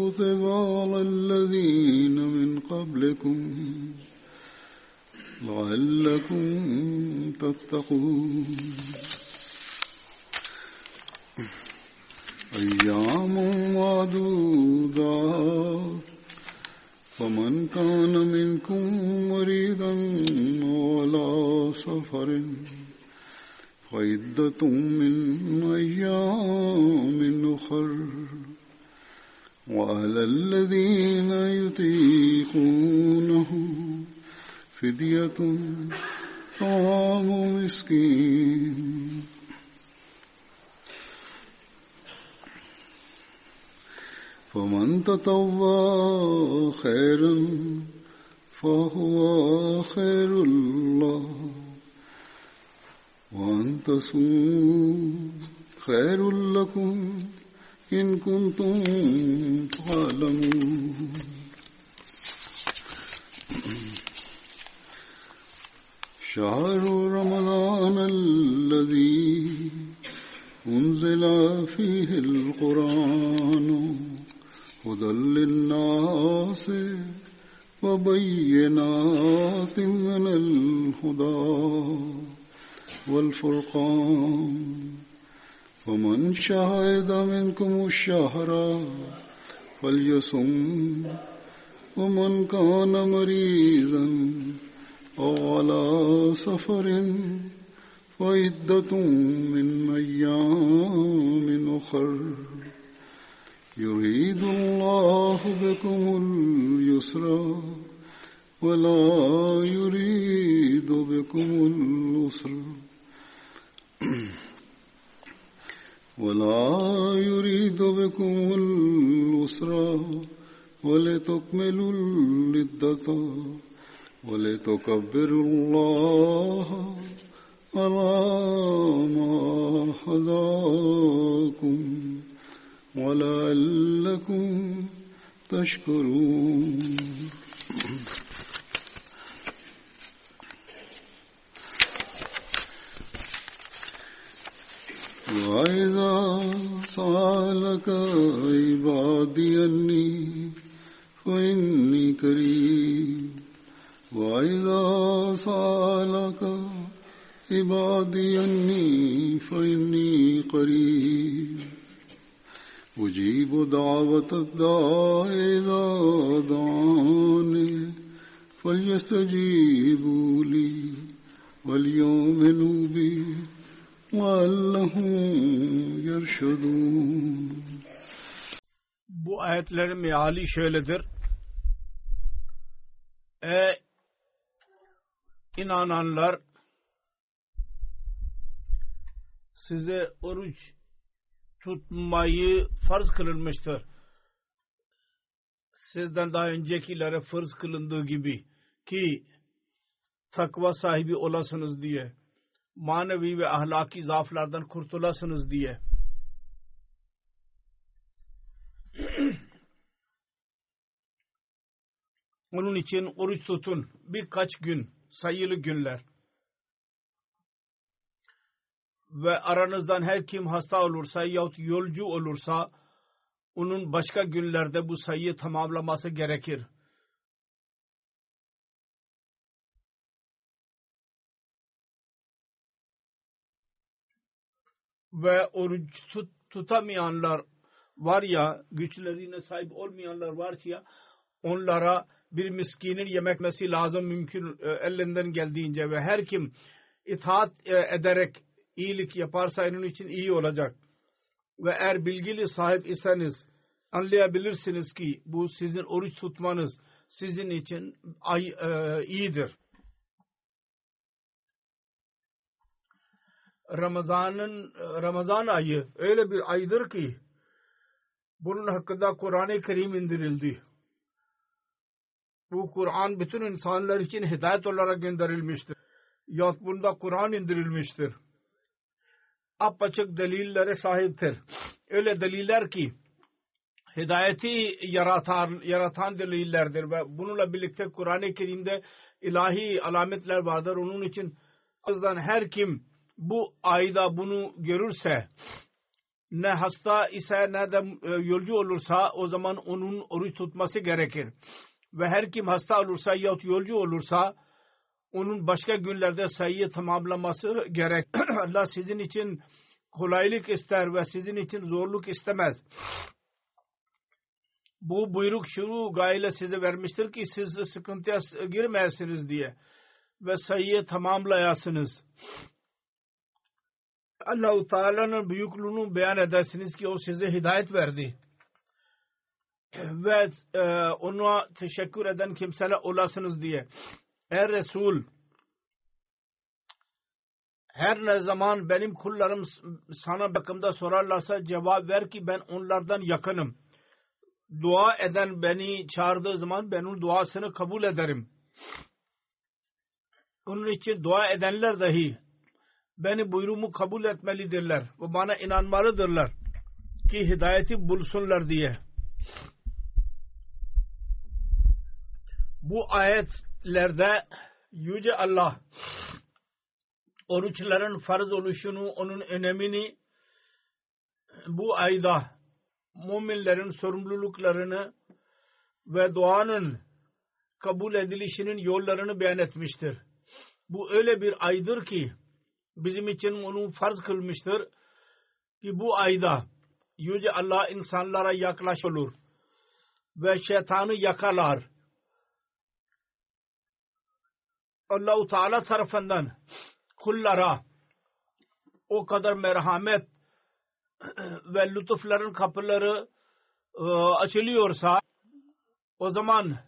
كتب على الذين من قبلكم لعلكم تتقون. أيام معدودات فمن كان منكم مريضا ولا سفر فعدة من أيام أخر. وعلى الذين يطيقونه فدية طعام مسكين. فمن تطوى خيرا فهو خير الله وأن تصوموا خير لكم إن كنتم تعلمون. شهر رمضان الذي أنزل فيه القرآن هدى للناس وبينات من الهدى والفرقان. ومن شهد منكم الشهر فليصم ومن كان مريضا أو على سفر فعدة من أيام أخر. يريد الله بكم اليسر ولا يريد بكم العسر. ولا يريد بكم العسر ولتكملوا العدة ولتكبروا الله على ما هداكم ولعلكم تشكرون. وإذا سألك عبادي أني فإني قريب. وإذا سألك عبادي أني فإني قريب. أجيب دعوة الداع إذا دعاني فليستجيبوا لي وليؤمنوا بي. Bu ayetlerin meali şöyledir. Ey inananlar size oruç tutmayı farz kılınmıştır. Sizden daha öncekilere farz kılındığı gibi ki takva sahibi olasınız diye manevi ve ahlaki zaaflardan kurtulasınız diye. Onun için oruç tutun. Birkaç gün sayılı günler. Ve aranızdan her kim hasta olursa yahut yolcu olursa onun başka günlerde bu sayıyı tamamlaması gerekir. Ve oruç tut, tutamayanlar var ya, güçlerine sahip olmayanlar var ya, onlara bir miskinin yemek mesi lazım mümkün e, elinden geldiğince ve her kim itaat e, ederek iyilik yaparsa onun için iyi olacak. Ve eğer bilgili sahip iseniz anlayabilirsiniz ki bu sizin oruç tutmanız sizin için e, iyidir. Ramazan'ın Ramazan ayı öyle bir aydır ki bunun hakkında Kur'an-ı Kerim indirildi. Bu Kur'an bütün insanlar için hidayet olarak gönderilmiştir. Yahut bunda Kur'an indirilmiştir. Apaçık delillere sahiptir. Öyle deliller ki hidayeti yaratan, yaratan delillerdir ve bununla birlikte Kur'an-ı Kerim'de ilahi alametler vardır. Onun için azdan her kim bu ayda bunu görürse ne hasta ise ne de e, yolcu olursa o zaman onun oruç tutması gerekir. Ve her kim hasta olursa yahut yolcu olursa onun başka günlerde sayıyı tamamlaması gerek. Allah sizin için kolaylık ister ve sizin için zorluk istemez. Bu buyruk şunu gayle size vermiştir ki siz sıkıntıya girmeyesiniz diye ve sayıyı tamamlayasınız. Allah-u Teala'nın büyüklüğünü beyan edersiniz ki o size hidayet verdi. Ve e, ona teşekkür eden kimseler olasınız diye. Ey Resul her ne zaman benim kullarım sana bakımda sorarlarsa cevap ver ki ben onlardan yakınım. Dua eden beni çağırdığı zaman ben onun duasını kabul ederim. Onun için dua edenler dahi beni buyruğumu kabul etmelidirler ve bana inanmalıdırlar ki hidayeti bulsunlar diye. Bu ayetlerde Yüce Allah oruçların farz oluşunu, onun önemini bu ayda müminlerin sorumluluklarını ve duanın kabul edilişinin yollarını beyan etmiştir. Bu öyle bir aydır ki bizim için onu farz kılmıştır ki bu ayda Yüce Allah insanlara yaklaş olur ve şeytanı yakalar. Allah-u Teala tarafından kullara o kadar merhamet ve lütufların kapıları e, açılıyorsa o zaman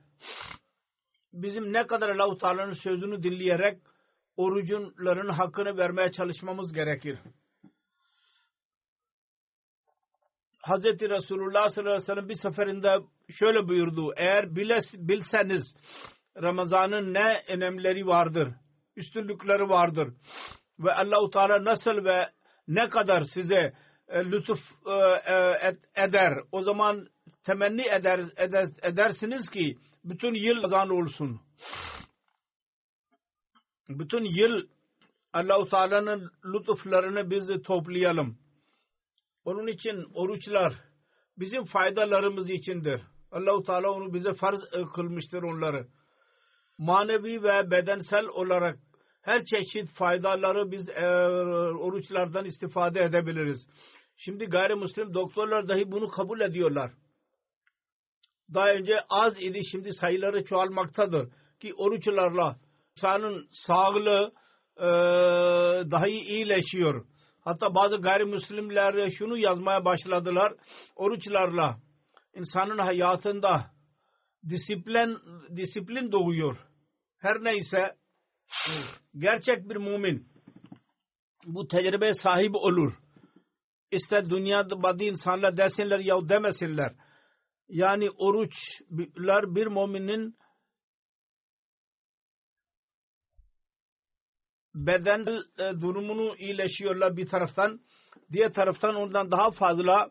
bizim ne kadar Allah-u Teala'nın sözünü dinleyerek orucunların hakkını vermeye çalışmamız gerekir. Hz. Resulullah sallallahu aleyhi ve sellem bir seferinde şöyle buyurdu. Eğer biles, bilseniz Ramazan'ın ne önemleri vardır, üstünlükleri vardır ve Allah-u Teala nasıl ve ne kadar size e, lütuf e, e, eder. O zaman temenni eder, eder, edersiniz ki bütün yıl Ramazan olsun. Bütün yıl Allah-u Teala'nın lütuflarını biz toplayalım. Onun için oruçlar bizim faydalarımız içindir. Allah-u Teala onu bize farz kılmıştır onları. Manevi ve bedensel olarak her çeşit faydaları biz e, oruçlardan istifade edebiliriz. Şimdi gayrimüslim doktorlar dahi bunu kabul ediyorlar. Daha önce az idi şimdi sayıları çoğalmaktadır ki oruçlarla insanın sağlığı e, daha iyi iyileşiyor. Hatta bazı gayrimüslimler şunu yazmaya başladılar. Oruçlarla insanın hayatında disiplin disiplin doğuyor Her neyse gerçek bir mümin bu tecrübe sahibi olur. İster dünyada bazı insanlar desinler ya demesinler. Yani oruçlar bir müminin beden e, durumunu iyileşiyorlar bir taraftan. Diğer taraftan ondan daha fazla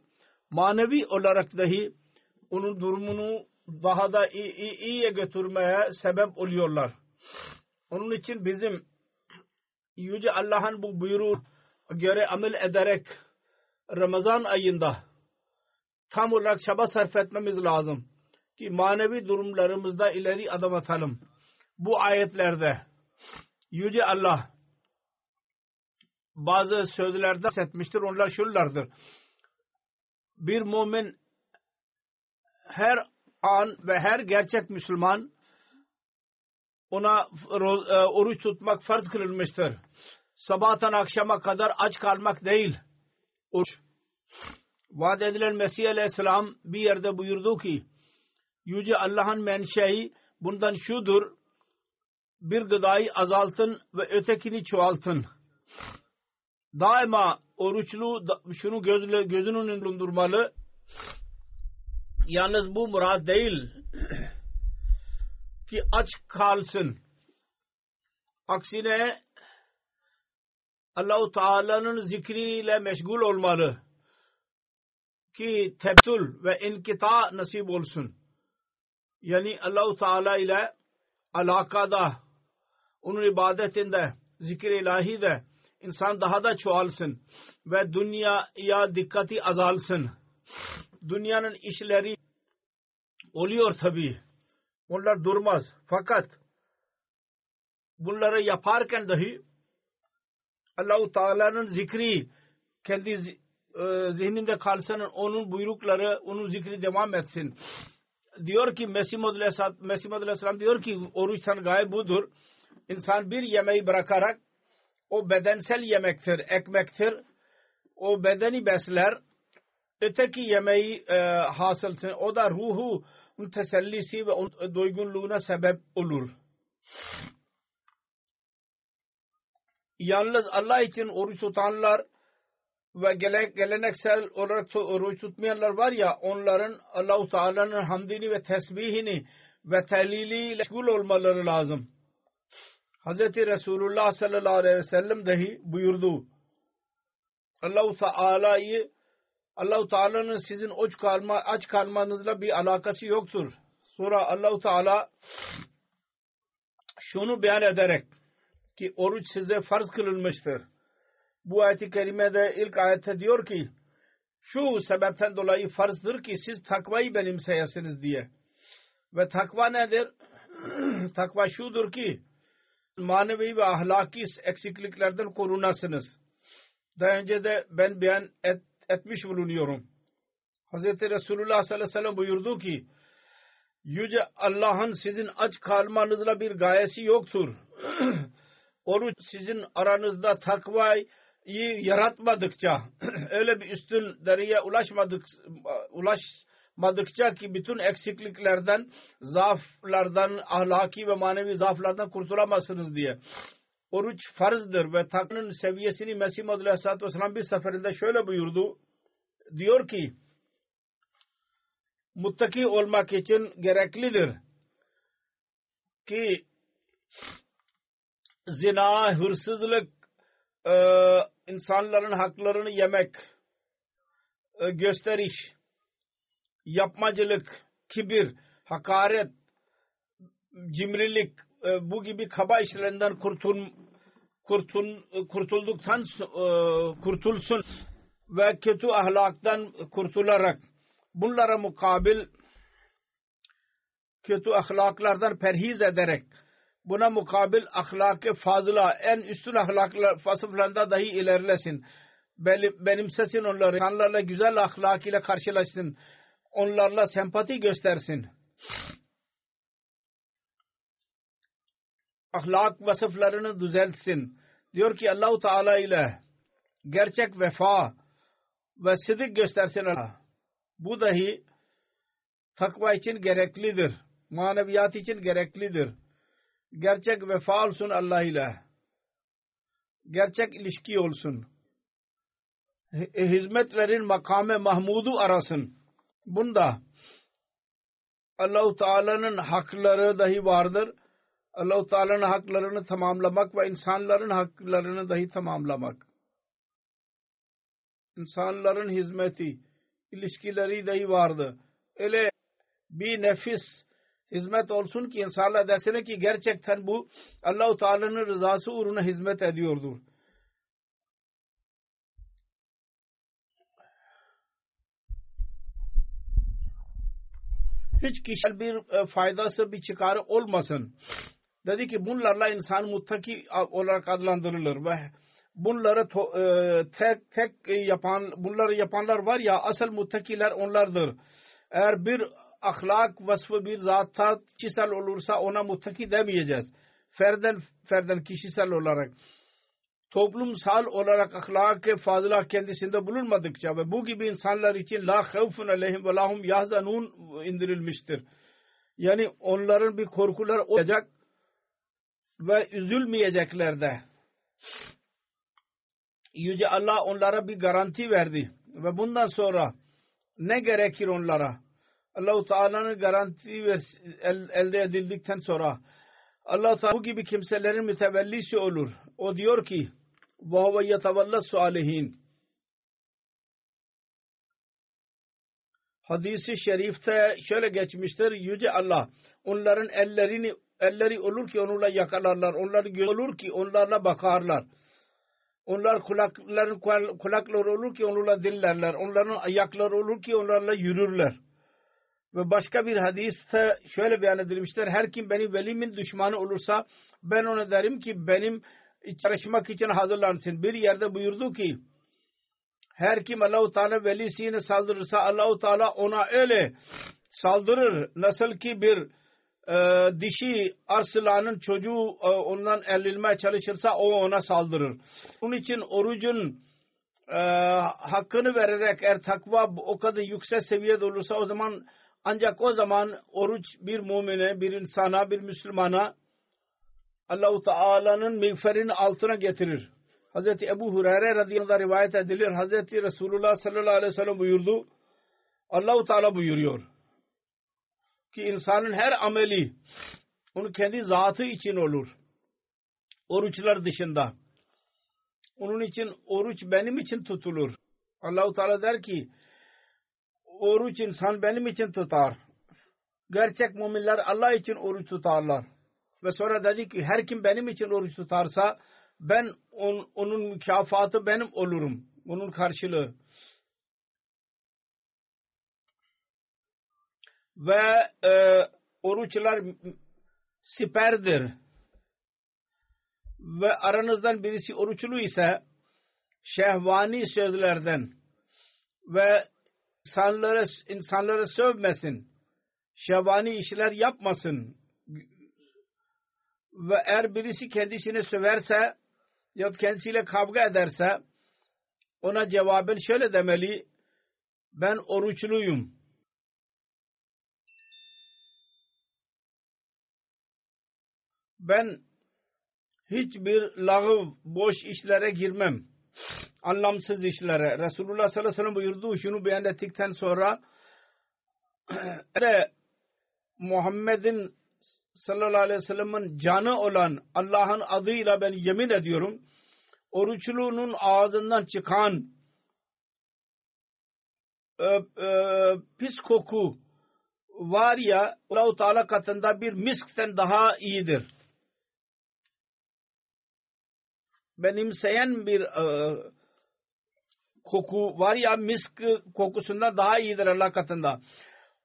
manevi olarak dahi onun durumunu daha da iyi, iyi, iyiye götürmeye sebep oluyorlar. Onun için bizim Yüce Allah'ın bu buyruğu göre amel ederek Ramazan ayında tam olarak çaba sarf etmemiz lazım. Ki manevi durumlarımızda ileri adım atalım. Bu ayetlerde Yüce Allah bazı sözlerde setmiştir. Onlar şunlardır. Bir mümin her an ve her gerçek Müslüman ona e, oruç tutmak farz kılınmıştır. Sabahtan akşama kadar aç kalmak değil. Oruç. Vaat edilen Mesih Aleyhisselam bir yerde buyurdu ki Yüce Allah'ın menşei bundan şudur bir gıdayı azaltın ve ötekini çoğaltın. Daima oruçlu şunu gözle, gözünün önünde. Yalnız bu murad değil ki aç kalsın. Aksine Allahu Teala'nın zikriyle meşgul olmalı ki tebtül ve inkita nasip olsun. Yani Allahu Teala ile alakada, onun ibadetinde, zikir ilahi de insan daha da çoğalsın ve dünyaya dikkati azalsın. Dünyanın işleri oluyor tabi. Onlar durmaz. Fakat bunları yaparken dahi Allahu Teala'nın zikri kendi e, zihninde kalsın, onun buyrukları, onun zikri devam etsin. Diyor ki Mesih Mesih Aleyhisselam diyor ki oruçtan gaye budur. İnsan bir yemeği bırakarak o bedensel yemektir, ekmektir. O bedeni besler. Öteki yemeği e, hasılsın. O da ruhu tesellisi ve doygunluğuna sebep olur. Yalnız Allah için oruç tutanlar ve geleneksel olarak oruç tutmayanlar var ya onların Allah-u Teala'nın hamdini ve tesbihini ve tehliliyle meşgul olmaları lazım. Hz. Resulullah sallallahu aleyhi ve sellem dahi buyurdu. Allah-u Teala'yı Allah-u Teala'nın sizin aç, kalma, aç kalmanızla bir alakası yoktur. Sonra Allah-u Teala şunu beyan ederek ki oruç size farz kılınmıştır. Bu ayet-i kerimede ilk ayette diyor ki şu sebepten dolayı farzdır ki siz takvayı benimseyesiniz diye. Ve takva nedir? takva şudur ki manevi ve ahlaki eksikliklerden korunasınız. Daha önce de ben beyan et, etmiş bulunuyorum. Hz. Resulullah sallallahu aleyhi ve sellem buyurdu ki Yüce Allah'ın sizin aç kalmanızla bir gayesi yoktur. Oruç sizin aranızda takvayı yaratmadıkça öyle bir üstün dereceye ulaşmadık ulaşmadıkça ki bütün eksikliklerden, zaaflardan, ahlaki ve manevi zaaflardan kurtulamazsınız diye. Oruç farzdır ve takvanın seviyesini Mesih Madhu Aleyhisselatü Vesselam bir seferinde şöyle buyurdu. Diyor ki muttaki olmak için gereklidir ki zina, hırsızlık, e, insanların haklarını yemek, e, gösteriş, yapmacılık, kibir, hakaret, cimrilik, e, bu gibi kaba işlerinden kurtul, kurtul, kurtulduktan e, kurtulsun ve kötü ahlaktan kurtularak bunlara mukabil kötü ahlaklardan perhiz ederek buna mukabil ahlakı fazla en üstün ahlaklar fasıflarında dahi ilerlesin. Benimsesin onları. İnsanlarla güzel ahlak ile karşılaşsın. Onlarla sempati göstersin. Ahlak vasıflarını düzeltsin. Diyor ki Allahu Teala ile gerçek vefa ve sıdık göstersin Allah. Bu dahi takva için gereklidir. Maneviyat için gereklidir Gerçek vefa olsun Allah ile. Gerçek ilişki olsun. Hizmetlerin makame Mahmud'u arasın. Bunda Allahu Teala'nın hakları dahi vardır. Allahu Teala'nın haklarını tamamlamak ve insanların haklarını dahi tamamlamak. İnsanların hizmeti, ilişkileri dahi vardı. Öyle bir nefis hizmet olsun ki insanlar desene ki gerçekten bu Allahu Teala'nın rızası uğruna hizmet ediyordur. Hiç kişisel bir e, faydası bir çıkarı olmasın. Dedi ki bunlarla insan muttaki olarak adlandırılır ve bunları to, e, tek tek yapan bunları yapanlar var ya asıl muttakiler onlardır. Eğer bir ahlak vasfı bir zatta kişisel olursa ona muttaki demeyeceğiz. Ferden ferden kişisel olarak toplumsal olarak ahlak-ı fazla kendisinde bulunmadıkça ve bu gibi insanlar için la havfun aleyhim ve lahum yahzanun indirilmiştir. Yani onların bir korkular olacak ve üzülmeyecekler de. Yüce Allah onlara bir garanti verdi ve bundan sonra ne gerekir onlara? Allah-u Teala'nın garanti el, elde edildikten sonra Allah-u Teala bu gibi kimselerin mütevellisi olur. O diyor ki وَهُوَ يَتَوَلَّ الصَّالِحِينَ Hadisi şerifte şöyle geçmiştir. Yüce Allah onların ellerini elleri olur ki onunla yakalarlar. Onlar göz olur ki onlarla bakarlar. Onlar kulakların kulakları olur ki onlarla dinlerler. Onların ayakları olur ki onlarla yürürler. Ve başka bir hadiste şöyle beyan edilmiştir. Her kim benim velimin düşmanı olursa ben ona derim ki benim çalışmak için hazırlansın. Bir yerde buyurdu ki her kim Allahu Teala velisine saldırırsa Allahu Teala ona öyle saldırır. Nasıl ki bir e, dişi arslanın çocuğu e, ondan elilmeye çalışırsa o ona saldırır. Bunun için orucun e, hakkını vererek eğer takva o kadar yüksek seviyede olursa o zaman ancak o zaman oruç bir mümine, bir insana, bir Müslümana Allahu Teala'nın mağfirenin altına getirir. Hazreti Ebu Hureyre radıyallahu rivayet edilir. Hazreti Resulullah sallallahu aleyhi ve sellem buyurdu. Allahu Teala buyuruyor ki insanın her ameli onun kendi zatı için olur. Oruçlar dışında. Onun için oruç benim için tutulur. Allahu Teala der ki oruç insan benim için tutar. Gerçek müminler Allah için oruç tutarlar. Ve sonra dedi ki her kim benim için oruç tutarsa ben on, onun mükafatı benim olurum. Onun karşılığı. Ve e, oruçlar siperdir. Ve aranızdan birisi oruçlu ise şehvani sözlerden ve insanları, insanları sövmesin. Şehvani işler yapmasın ve eğer birisi kendisini söverse ya kendisiyle kavga ederse ona cevaben şöyle demeli ben oruçluyum. Ben hiçbir lağıv, boş işlere girmem. Anlamsız işlere. Resulullah sallallahu aleyhi ve sellem buyurdu. Şunu beyan ettikten sonra Muhammed'in sallallahu aleyhi ve sellem'in canı olan Allah'ın adıyla ben yemin ediyorum oruçlunun ağzından çıkan e, e, pis koku var ya Allah-u Teala katında bir miskten daha iyidir. Benimseyen bir e, koku var ya misk kokusundan daha iyidir Allah katında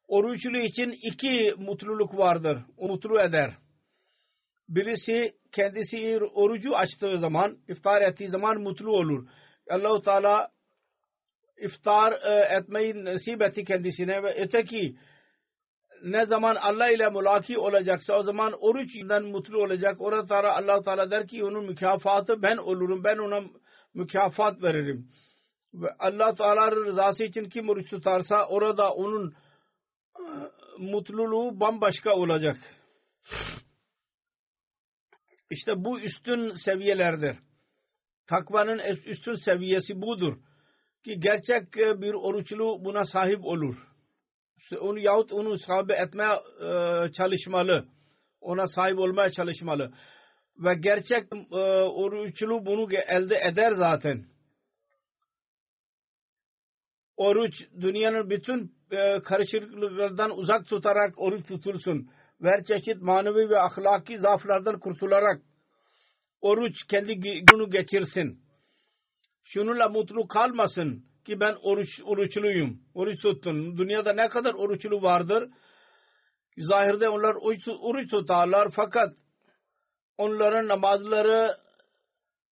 oruçlu için iki mutluluk vardır. O eder. Birisi kendisi orucu açtığı zaman, iftar ettiği zaman mutlu olur. Allahu Teala iftar e, etmeyi nasip etti kendisine ve öteki ne zaman Allah ile mülaki olacaksa o zaman oruçtan mutlu olacak. Orada Allah Teala der ki onun mükafatı ben olurum. Ben ona mükafat veririm. Ve Allah Teala'nın rızası için kim oruç tutarsa orada onun mutluluğu bambaşka olacak. İşte bu üstün seviyelerdir. Takvanın üstün seviyesi budur. Ki gerçek bir oruçlu buna sahip olur. Onu yahut onu sahibi etmeye çalışmalı. Ona sahip olmaya çalışmalı. Ve gerçek oruçlu bunu elde eder zaten. Oruç dünyanın bütün karışıklıklardan uzak tutarak oruç tutursun. Ve her çeşit manevi ve ahlaki zaaflardan kurtularak oruç kendi günü geçirsin. Şununla mutlu kalmasın ki ben oruç, oruçluyum. Oruç tuttum. Dünyada ne kadar oruçlu vardır. Zahirde onlar oruç, oruç tutarlar fakat onların namazları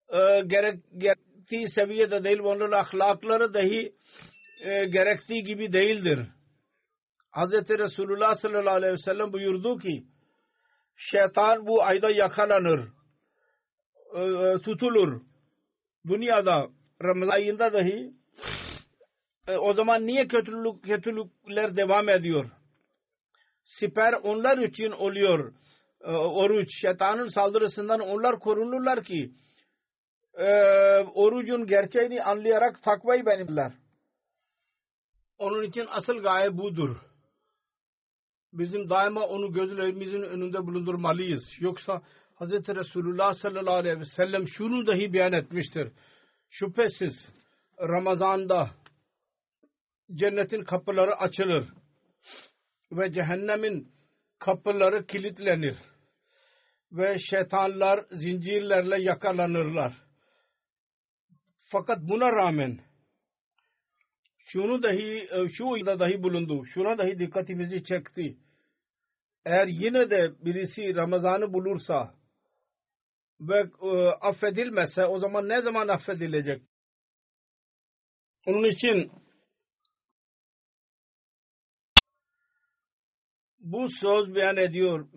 e, gerek, gerektiği seviyede değil. Onların ahlakları dahi e, gerektiği gibi değildir. Hz. Resulullah sallallahu aleyhi ve sellem buyurdu ki şeytan bu ayda yakalanır e, e, tutulur. Dünyada Ramazan ayında dahi o zaman niye kötülük, kötülükler devam ediyor? Siper onlar için oluyor. Oruç, şeytanın saldırısından onlar korunurlar ki e, orucun gerçeğini anlayarak takvayı benimler. Onun için asıl gaye budur. Bizim daima onu gözlerimizin önünde bulundurmalıyız. Yoksa Hz. Resulullah sallallahu aleyhi ve sellem şunu dahi beyan etmiştir. Şüphesiz Ramazan'da cennetin kapıları açılır ve cehennemin kapıları kilitlenir ve şeytanlar zincirlerle yakalanırlar. Fakat buna rağmen şunu dahi şu da dahi bulundu. Şuna dahi dikkatimizi çekti. Eğer yine de birisi Ramazan'ı bulursa ve e, affedilmezse o zaman ne zaman affedilecek? Onun için bu söz beyan ediyor.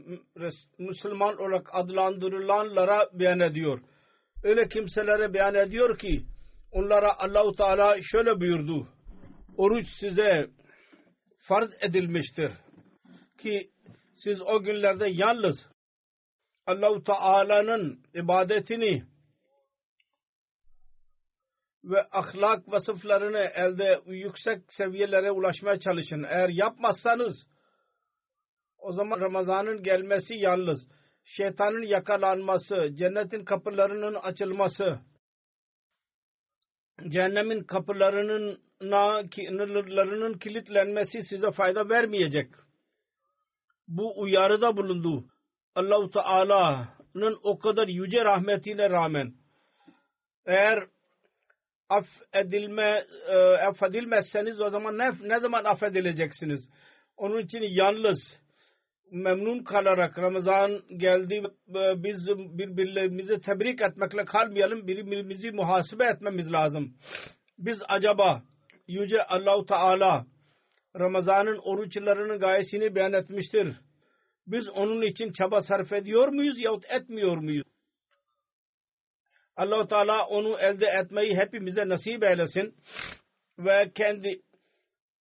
Müslüman olarak adlandırılanlara beyan ediyor. Öyle kimselere beyan ediyor ki onlara Allahu Teala şöyle buyurdu. Oruç size farz edilmiştir ki siz o günlerde yalnız Allahu Teala'nın ibadetini ve ahlak vasıflarını elde yüksek seviyelere ulaşmaya çalışın. Eğer yapmazsanız o zaman Ramazan'ın gelmesi yalnız şeytanın yakalanması, cennetin kapılarının açılması, cehennemin kapılarının kapılarının kilitlenmesi size fayda vermeyecek. Bu uyarıda bulundu. Allahu Teala'nın o kadar yüce rahmetine rağmen eğer affedilme e, affedilmezseniz o zaman ne, ne zaman affedileceksiniz? Onun için yalnız memnun kalarak Ramazan geldi biz birbirimizi tebrik etmekle kalmayalım birbirimizi muhasebe etmemiz lazım. Biz acaba Yüce Allahu Teala Ramazan'ın oruçlarının gayesini beyan etmiştir biz onun için çaba sarf ediyor muyuz yahut etmiyor muyuz? allah Teala onu elde etmeyi hepimize nasip eylesin ve kendi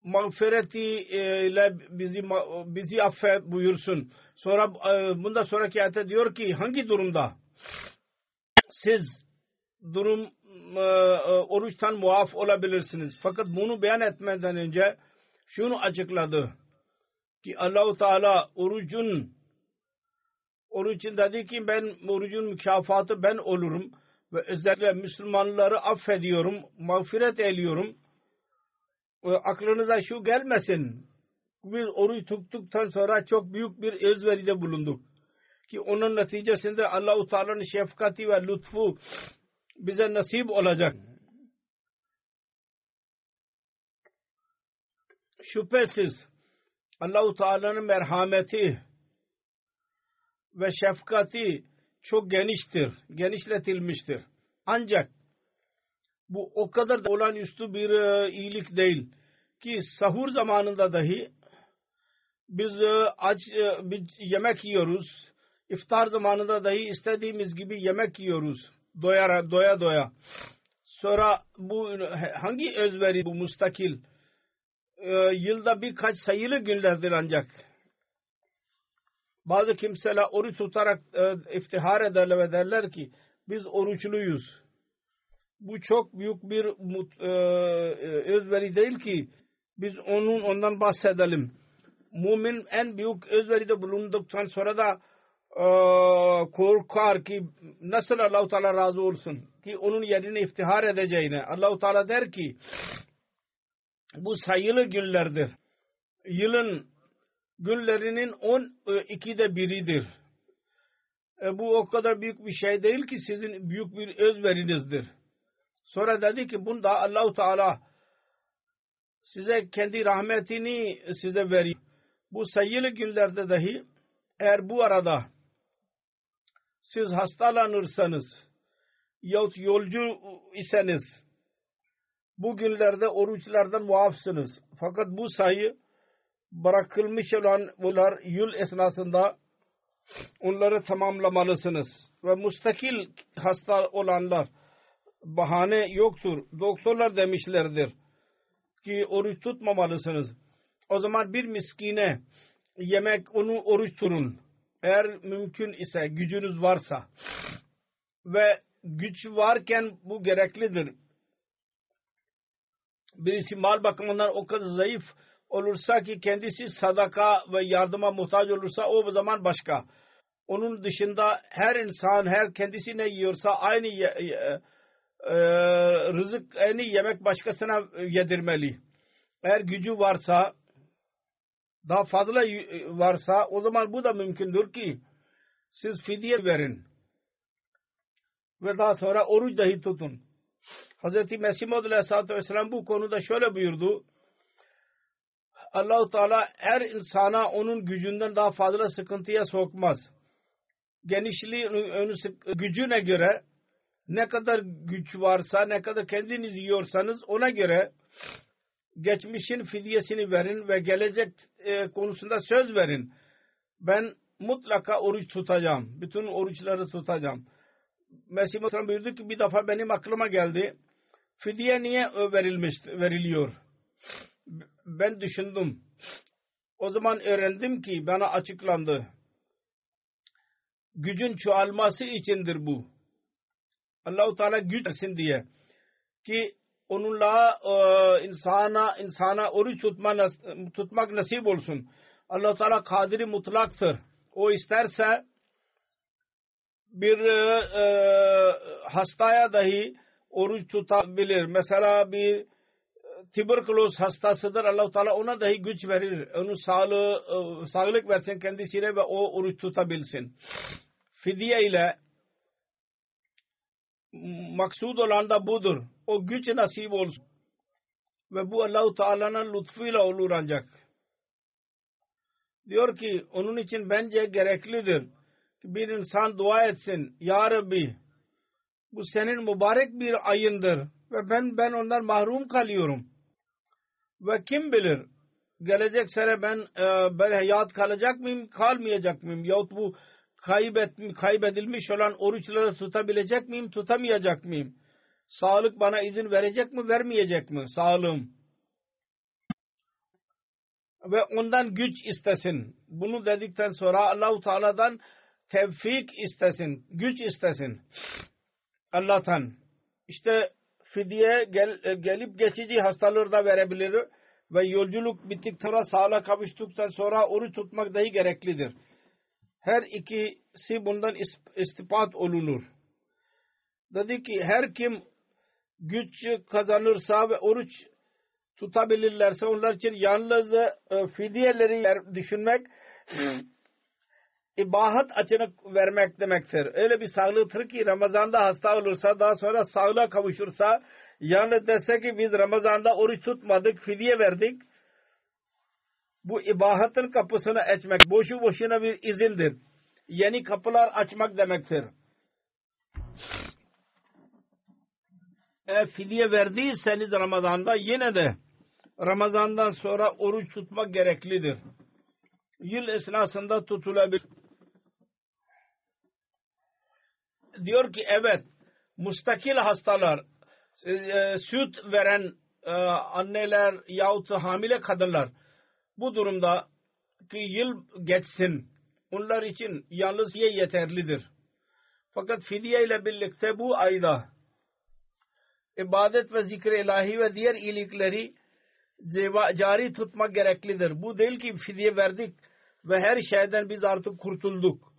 mağfiretiyle bizi bizi affet buyursun. Sonra e, bunda sonraki ayette diyor ki hangi durumda siz durum e, e, oruçtan muaf olabilirsiniz. Fakat bunu beyan etmeden önce şunu açıkladı ki Allahu Teala orucun orucun dedi ki ben orucun mükafatı ben olurum ve özellikle Müslümanları affediyorum, mağfiret ediyorum. E, aklınıza şu gelmesin. Biz oruç tuttuktan sonra çok büyük bir özveride bulunduk. Ki onun neticesinde Allah-u Teala'nın şefkati ve lütfu bize nasip olacak. Şüphesiz Allahu Teala'nın merhameti ve şefkati çok geniştir, genişletilmiştir. Ancak bu o kadar da olağanüstü bir e, iyilik değil ki sahur zamanında dahi biz e, aç e, biz yemek yiyoruz. İftar zamanında dahi istediğimiz gibi yemek yiyoruz. Doya doya doya. Sonra bu hangi özveri bu mustakil? e, yılda birkaç sayılı günlerdir ancak. Bazı kimseler oruç tutarak e, iftihar ederler ve derler ki biz oruçluyuz. Bu çok büyük bir e, özveri değil ki biz onun ondan bahsedelim. Mümin en büyük özveride bulunduktan sonra da e, korkar ki nasıl Allah-u Teala razı olsun ki onun yerini iftihar edeceğine. Allah-u Teala der ki bu sayılı günlerdir. Yılın günlerinin on e, ikide biridir. E, bu o kadar büyük bir şey değil ki sizin büyük bir özverinizdir. Sonra dedi ki bunda Allahu Teala size kendi rahmetini size veriyor. Bu sayılı günlerde dahi eğer bu arada siz hastalanırsanız yahut yolcu iseniz bu günlerde oruçlardan muafsınız. Fakat bu sayı bırakılmış olan bunlar yıl esnasında onları tamamlamalısınız. Ve mustakil hasta olanlar bahane yoktur. Doktorlar demişlerdir ki oruç tutmamalısınız. O zaman bir miskine yemek onu oruç turun. Eğer mümkün ise gücünüz varsa ve güç varken bu gereklidir. Birisi mal bakımından o kadar zayıf olursa ki kendisi sadaka ve yardıma muhtaç olursa o zaman başka. Onun dışında her insan her kendisi ne yiyorsa aynı ye, e, rızık aynı yemek başkasına yedirmeli. Eğer gücü varsa daha fazla varsa o zaman bu da mümkündür ki siz fidye verin ve daha sonra oruç dahi tutun. Hz. Mesih Maud Aleyhisselatü Vesselam bu konuda şöyle buyurdu. Allahu Teala her insana onun gücünden daha fazla sıkıntıya sokmaz. Genişliği gücüne göre ne kadar güç varsa ne kadar kendiniz yiyorsanız ona göre geçmişin fidyesini verin ve gelecek e, konusunda söz verin. Ben mutlaka oruç tutacağım. Bütün oruçları tutacağım. Mesih Aleyhisselam buyurdu ki bir defa benim aklıma geldi. Fidye niye verilmiş, veriliyor? Ben düşündüm. O zaman öğrendim ki bana açıklandı. Gücün çoğalması içindir bu. Allahu Teala güç versin diye. Ki onunla e, insana insana oruç tutma, tutmak nasip olsun. allah Teala kadiri mutlaktır. O isterse bir e, e, hastaya dahi oruç tutabilir. Mesela bir e, tuberkuloz hastasıdır. allah Teala ona dahi güç verir. Onu sağlığı, e, sağlık versin kendisine ve o oruç tutabilsin. Fidye ile maksud olan da budur. O güç nasip olsun. Ve bu Allah-u Teala'nın lütfuyla olur ancak. Diyor ki onun için bence gereklidir ki bir insan dua etsin. Ya Rabbi bu senin mübarek bir ayındır ve ben ben ondan mahrum kalıyorum. Ve kim bilir gelecek sene ben e, ben hayat kalacak mıyım kalmayacak mıyım yahut bu kaybet, kaybedilmiş olan oruçları tutabilecek miyim, tutamayacak mıyım? Sağlık bana izin verecek mi, vermeyecek mi? Sağlığım. Ve ondan güç istesin. Bunu dedikten sonra Allahu Teala'dan tevfik istesin, güç istesin. Allah'tan. İşte fidye gel, gelip geçici hastalığı da verebilir ve yolculuk bittikten sonra sağlığa kavuştuktan sonra oruç tutmak dahi gereklidir her ikisi bundan istipat olunur. Dedi ki her kim güç kazanırsa ve oruç tutabilirlerse onlar için yalnız e, fidyeleri düşünmek ibahat açınık vermek demektir. Öyle bir sağlıktır ki Ramazan'da hasta olursa daha sonra sağlığa kavuşursa yalnız dese ki biz Ramazan'da oruç tutmadık, fidye verdik bu ibahatın kapısını açmak boşu boşuna bir izindir. Yeni kapılar açmak demektir. Eğer fidye verdiyseniz Ramazan'da yine de Ramazan'dan sonra oruç tutmak gereklidir. Yıl esnasında tutulabilir. Diyor ki evet mustakil hastalar e, süt veren e, anneler yahut hamile kadınlar bu durumda ki yıl geçsin onlar için yalnız fidye yeterlidir. Fakat fidye ile birlikte bu ayda ibadet ve zikr ilahi ve diğer iyilikleri cari tutmak gereklidir. Bu değil ki fidye verdik ve her şeyden biz artık kurtulduk.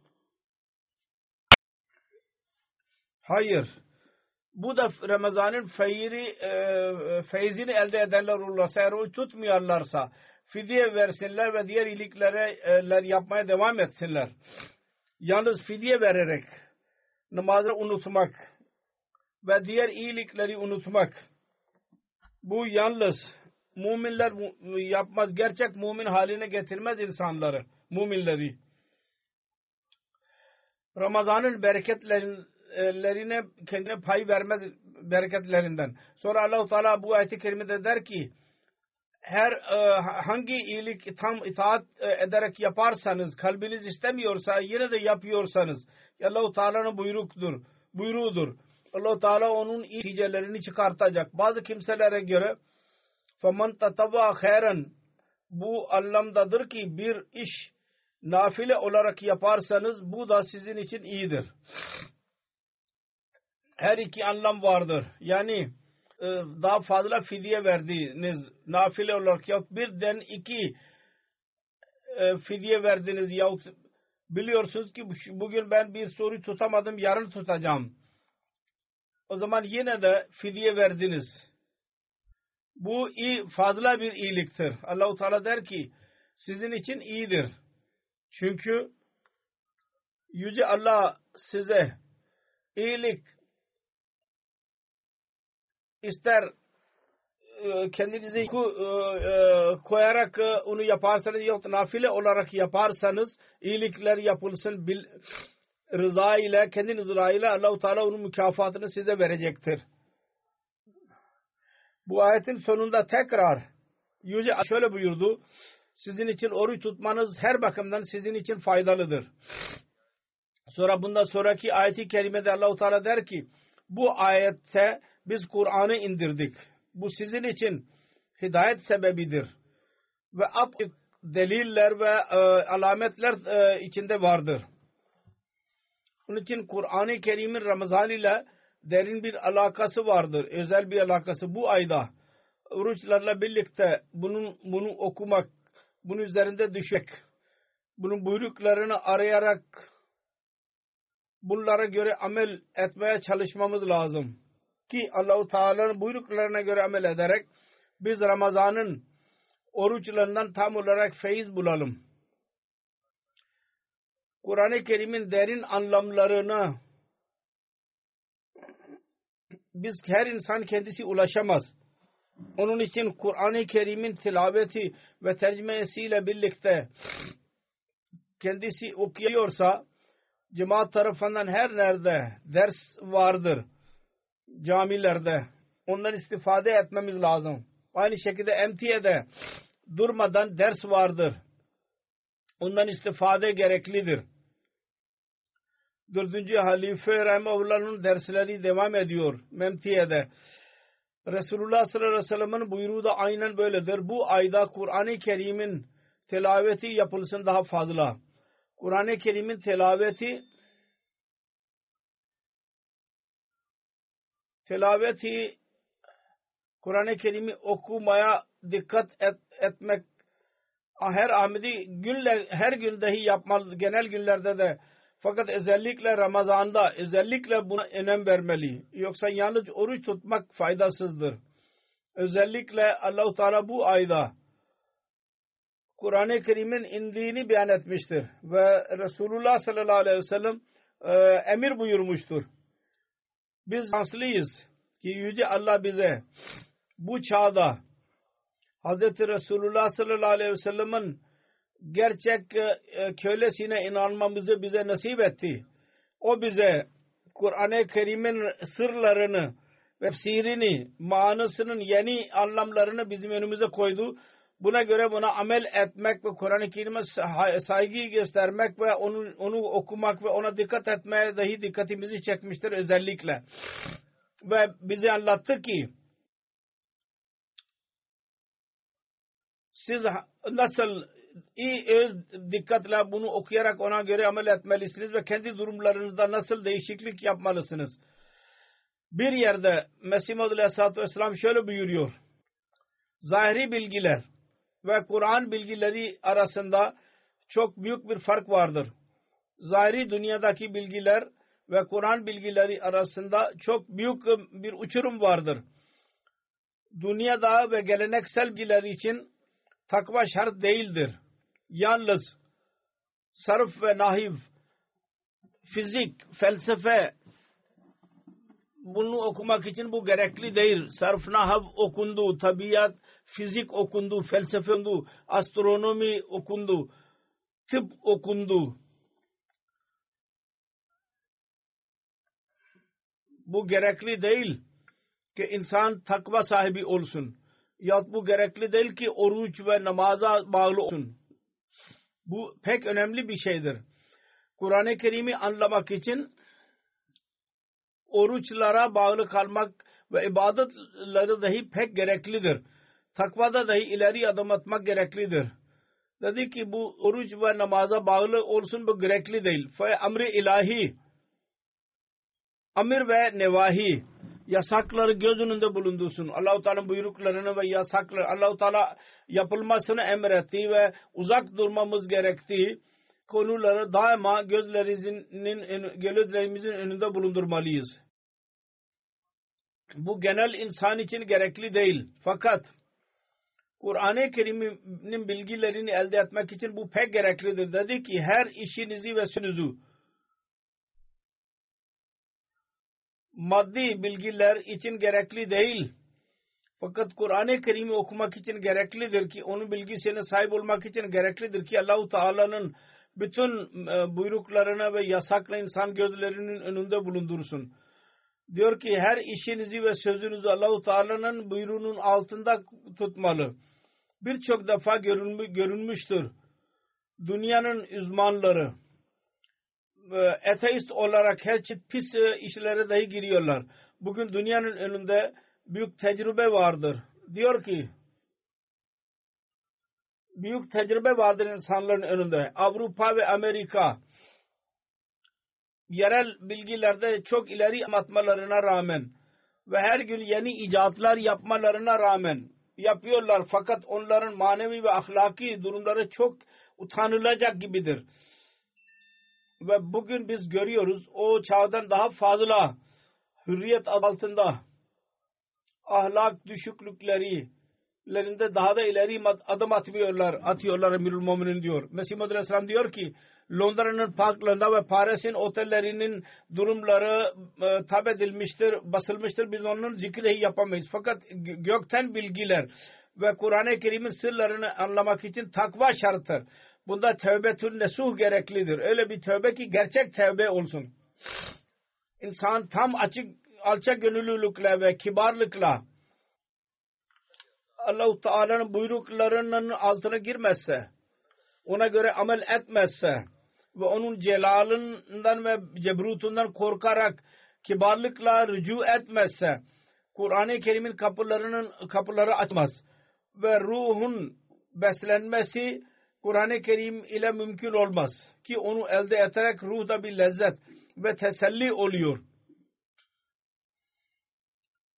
Hayır. Bu da Ramazan'ın feyri, e, feyzini elde edenler olursa, eğer o tutmuyorlarsa fidye versinler ve diğer iyilikleri yapmaya devam etsinler. Yalnız fidye vererek namazı unutmak ve diğer iyilikleri unutmak bu yalnız müminler yapmaz. Gerçek mümin haline getirmez insanları, müminleri. Ramazan'ın bereketlerine kendine pay vermez bereketlerinden. Sonra Allah-u Teala bu ayet-i kerimede der ki her e, hangi iyilik tam itaat e, ederek yaparsanız kalbiniz istemiyorsa yine de yapıyorsanız Allah-u Teala'nın buyruktur, buyruğudur allah Teala onun neticelerini çıkartacak. Bazı kimselere göre فَمَنْ تَتَوَّا خَيْرًا Bu anlamdadır ki bir iş nafile olarak yaparsanız bu da sizin için iyidir. Her iki anlam vardır. Yani e, daha fazla fidye verdiğiniz nafile olarak yahut birden iki e, fidye verdiniz yahut biliyorsunuz ki bugün ben bir soru tutamadım yarın tutacağım. O zaman yine de fidye verdiniz. Bu iyi, fazla bir iyiliktir. Allahu Teala der ki sizin için iyidir. Çünkü Yüce Allah size iyilik ister e, kendinizi e, e, koyarak onu yaparsanız yok nafile olarak yaparsanız iyilikler yapılsın rıza ile kendi rıza ile Allah-u Teala onun mükafatını size verecektir. Bu ayetin sonunda tekrar Yüce şöyle buyurdu. Sizin için oruç tutmanız her bakımdan sizin için faydalıdır. Sonra bundan sonraki ayeti kerimede Allah-u Teala der ki bu ayette biz Kur'an'ı indirdik. Bu sizin için hidayet sebebidir. Ve apık deliller ve e, alametler e, içinde vardır. Onun için Kur'an-ı Kerim'in Ramazan ile derin bir alakası vardır. Özel bir alakası. Bu ayda oruçlarla birlikte bunun, bunu okumak, bunun üzerinde düşmek, bunun buyruklarını arayarak bunlara göre amel etmeye çalışmamız lazım. Ki Allahu Teala'nın buyruklarına göre amel ederek biz Ramazan'ın oruçlarından tam olarak feyiz bulalım. Kur'an-ı Kerim'in derin anlamlarına biz her insan kendisi ulaşamaz. Onun için Kur'an-ı Kerim'in tilaveti ve tercümesiyle birlikte kendisi okuyorsa cemaat tarafından her nerede ders vardır camilerde ondan istifade etmemiz lazım. Aynı şekilde emtiyede durmadan ders vardır. Ondan istifade gereklidir. Dördüncü halife Rahimahullah'ın dersleri devam ediyor Memtiye'de. Resulullah sallallahu aleyhi ve sellem'in buyruğu da aynen böyledir. Bu ayda Kur'an-ı Kerim'in telaveti yapılsın daha fazla. Kur'an-ı Kerim'in telaveti telaveti Kur'an-ı Kerim'i okumaya dikkat et, etmek her Ahmedi günle, her gün dahi yapmalı. Genel günlerde de fakat özellikle Ramazan'da özellikle buna önem vermeli. Yoksa yalnız oruç tutmak faydasızdır. Özellikle Allahu Teala bu ayda Kur'an-ı Kerim'in indiğini beyan etmiştir. Ve Resulullah sallallahu aleyhi ve sellem e, emir buyurmuştur. Biz şanslıyız ki Yüce Allah bize bu çağda Hz. Resulullah sallallahu aleyhi ve sellem'in gerçek e, kölesine inanmamızı bize nasip etti. O bize Kur'an-ı Kerim'in sırlarını ve sirini, manasının yeni anlamlarını bizim önümüze koydu. Buna göre buna amel etmek ve Kur'an-ı Kerim'e saygı göstermek ve onu, onu okumak ve ona dikkat etmeye dahi dikkatimizi çekmiştir özellikle. Ve bize anlattı ki siz nasıl iyi öz dikkatle bunu okuyarak ona göre amel etmelisiniz ve kendi durumlarınızda nasıl değişiklik yapmalısınız. Bir yerde Mesih Muhammed Aleyhisselatü Vesselam şöyle buyuruyor. Zahiri bilgiler ve Kur'an bilgileri arasında çok büyük bir fark vardır. Zahiri dünyadaki bilgiler ve Kur'an bilgileri arasında çok büyük bir uçurum vardır. Dünyada ve geleneksel bilgiler için takva şart değildir. Yalnız sarf ve nahiv, fizik, felsefe bunu okumak için bu gerekli değil. Sarf nahav okundu, tabiat, fizik okundu, felsefe okundu, astronomi okundu, tıp okundu. Bu gerekli değil ki insan takva sahibi olsun. Ya bu gerekli değil ki oruç ve namaza bağlı olsun. Bu pek önemli bir şeydir. Kur'an-ı Kerim'i anlamak için oruçlara bağlı kalmak ve ibadetleri dahi pek gereklidir. Takvada dahi ileri adım atmak gereklidir. Dedi ki bu oruç ve namaza bağlı olsun bu gerekli değil. Fe emri ilahi amir ve nevahi yasakları göz önünde bulundursun. Allah-u Teala buyruklarını ve yasakları Allah-u Teala yapılmasını emretti ve uzak durmamız gerektiği konuları daima gözlerimizin, gözlerimizin önünde bulundurmalıyız. Bu genel insan için gerekli değil. Fakat Kur'an-ı Kerim'in bilgilerini elde etmek için bu pek gereklidir. Dedi ki her işinizi ve sözünüzü maddi bilgiler için gerekli değil. Fakat Kur'an-ı Kerim'i okumak için gereklidir ki onun bilgisine sahip olmak için gereklidir ki Allahu Teala'nın bütün e, buyruklarına ve yasakla insan gözlerinin önünde bulundursun. Diyor ki her işinizi ve sözünüzü Allahu Teala'nın buyruğunun altında tutmalı. Birçok defa görünmüştür. Dünyanın uzmanları ateist olarak her çeşit pis e, işlere dahi giriyorlar. Bugün dünyanın önünde büyük tecrübe vardır. Diyor ki büyük tecrübe vardır insanların önünde. Avrupa ve Amerika yerel bilgilerde çok ileri atmalarına rağmen ve her gün yeni icatlar yapmalarına rağmen yapıyorlar fakat onların manevi ve ahlaki durumları çok utanılacak gibidir ve bugün biz görüyoruz o çağdan daha fazla hürriyet altında ahlak düşüklükleri lerinde daha da ileri adım atmıyorlar, atıyorlar Emirül Muminin diyor. Mesih Muhammed Aleyhisselam diyor ki Londra'nın parklarında ve Paris'in otellerinin durumları e, tab edilmiştir, basılmıştır. Biz onun zikri yapamayız. Fakat gökten bilgiler ve Kur'an-ı Kerim'in sırlarını anlamak için takva şarttır. Bunda tövbetün nesuh gereklidir. Öyle bir tövbe ki gerçek tövbe olsun. İnsan tam açık alçak gönüllülükle ve kibarlıkla Allah-u Teala'nın buyruklarının altına girmezse, ona göre amel etmezse ve onun celalından ve cebrutundan korkarak kibarlıkla rücu etmezse, Kur'an-ı Kerim'in kapılarının kapıları açmaz ve ruhun beslenmesi Kur'an-ı Kerim ile mümkün olmaz ki onu elde ederek ruhda bir lezzet ve teselli oluyor.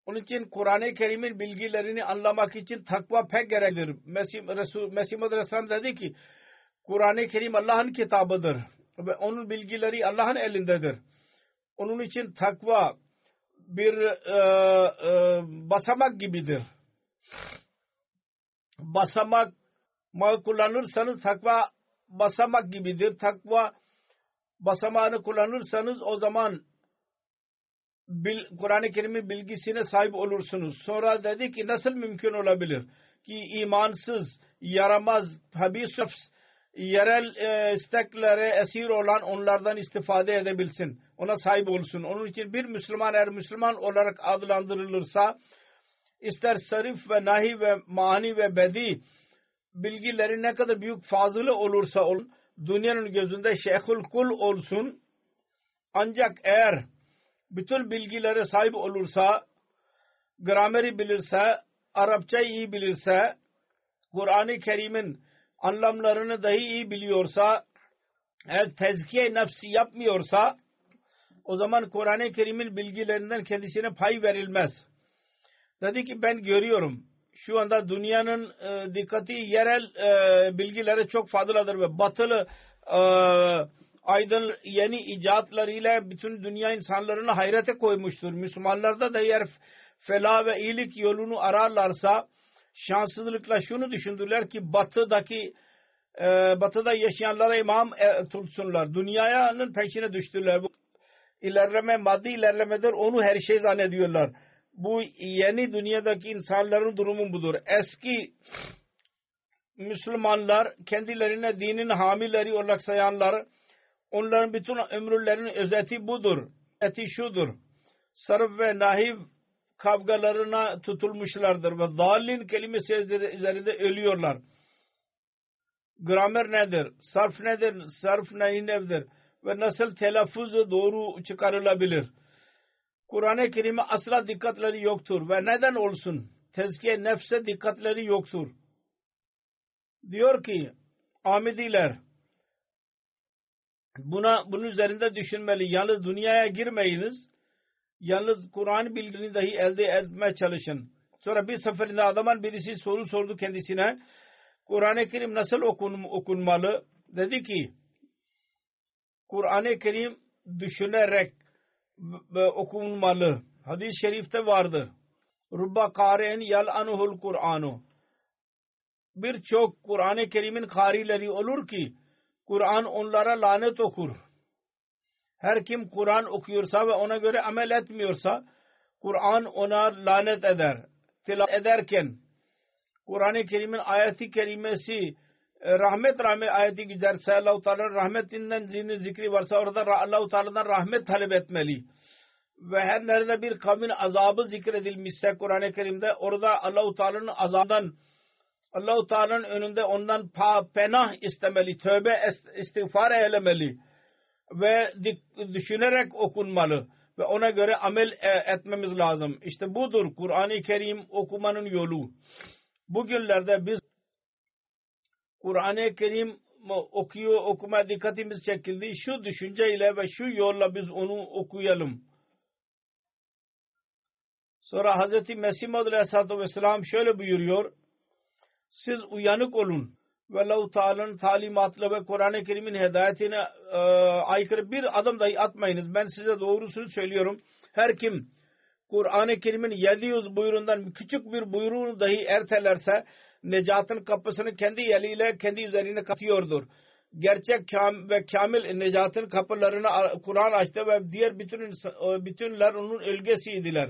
Onun için Kur'an-ı Kerim'in bilgilerini anlamak için takva pek gereklidir. Mesih, Resul, Mesih Aleyhisselam dedi ki Kur'an-ı Kerim Allah'ın kitabıdır ve onun bilgileri Allah'ın elindedir. Onun için takva bir e, e, basamak gibidir. Basamak ma kullanırsanız takva basamak gibidir. Takva basamağını kullanırsanız o zaman Kur'an-ı Kerim'in bilgisine sahip olursunuz. Sonra dedi ki nasıl mümkün olabilir ki imansız, yaramaz, habis, yerel e, isteklere esir olan onlardan istifade edebilsin. Ona sahip olsun. Onun için bir Müslüman eğer Müslüman olarak adlandırılırsa ister sarif ve nahi ve mani ve bedi bilgileri ne kadar büyük fazılı olursa olun, dünyanın gözünde şeyhul kul olsun. Ancak eğer bütün bilgilere sahip olursa, grameri bilirse, Arapça iyi bilirse, Kur'an-ı Kerim'in anlamlarını dahi iyi biliyorsa eğer tezkiye nefsi yapmıyorsa o zaman Kur'an-ı Kerim'in bilgilerinden kendisine pay verilmez. Dedi ki ben görüyorum şu anda dünyanın e, dikkati yerel e, bilgilere çok fazladır ve batılı e, aydın yeni icatlarıyla bütün dünya insanlarını hayrete koymuştur. Müslümanlarda da eğer felah ve iyilik yolunu ararlarsa şanssızlıkla şunu düşündüler ki batıdaki e, batıda yaşayanlara imam e, tutsunlar. Dünyanın peşine düştüler. Bu ilerleme maddi ilerlemedir. Onu her şey zannediyorlar. Bu yeni dünyadaki insanların durumu budur. Eski Müslümanlar kendilerine dinin hamileri olarak sayanlar onların bütün ömürlerinin özeti budur. Eti şudur. Sarf ve nahiv kavgalarına tutulmuşlardır ve dalin kelimesi üzerinde ölüyorlar. Gramer nedir? Sarf nedir? Sarf neyin nedir? Ve nasıl telaffuzu doğru çıkarılabilir? Kur'an-ı Kerim'e asla dikkatleri yoktur ve neden olsun? Tezkiye nefse dikkatleri yoktur. Diyor ki Ahmediler buna bunun üzerinde düşünmeli. Yalnız dünyaya girmeyiniz. Yalnız Kur'an bilgini dahi elde etmeye çalışın. Sonra bir seferinde adamın birisi soru sordu kendisine. Kur'an-ı Kerim nasıl okun, okunmalı? Dedi ki Kur'an-ı Kerim düşünerek okunmalı. Hadis-i şerifte vardır. Rubba kâren yal'anuhul Kur'anu. Birçok Kur'an-ı Kerim'in karileri olur ki Kur'an onlara lanet okur. Her kim Kur'an okuyorsa ve ona göre amel etmiyorsa Kur'an ona lanet eder. Tilavet ederken Kur'an-ı Kerim'in ayeti kerimesi rahmet rahmet ayeti güzelse Allah-u Teala'nın rahmetinden zihni zikri varsa orada Allah-u Teala'dan rahmet talep etmeli. Ve her nerede bir kavmin azabı zikredilmişse Kur'an-ı Kerim'de orada Allah-u Teala'nın azabından Allah-u Teala'nın önünde ondan penah istemeli, tövbe istiğfar eylemeli ve düşünerek okunmalı ve ona göre amel e, etmemiz lazım. İşte budur Kur'an-ı Kerim okumanın yolu. Bugünlerde biz Kur'an-ı Kerim okuyor, okuma dikkatimiz çekildi. Şu düşünceyle ve şu yolla biz onu okuyalım. Sonra Hz. Mesih Maud Aleyhisselatü Vesselam şöyle buyuruyor. Siz uyanık olun ve Allah-u Teala'nın talimatla ve Kur'an-ı Kerim'in hidayetine e, aykırı bir adım dahi atmayınız. Ben size doğrusunu söylüyorum. Her kim Kur'an-ı Kerim'in 700 buyruğundan küçük bir buyruğunu dahi ertelerse necatın kapısını kendi eliyle kendi üzerine katıyordur. Gerçek kam ve kamil necatın kapılarını Kur'an açtı ve diğer bütün bütünler onun ülgesiydiler.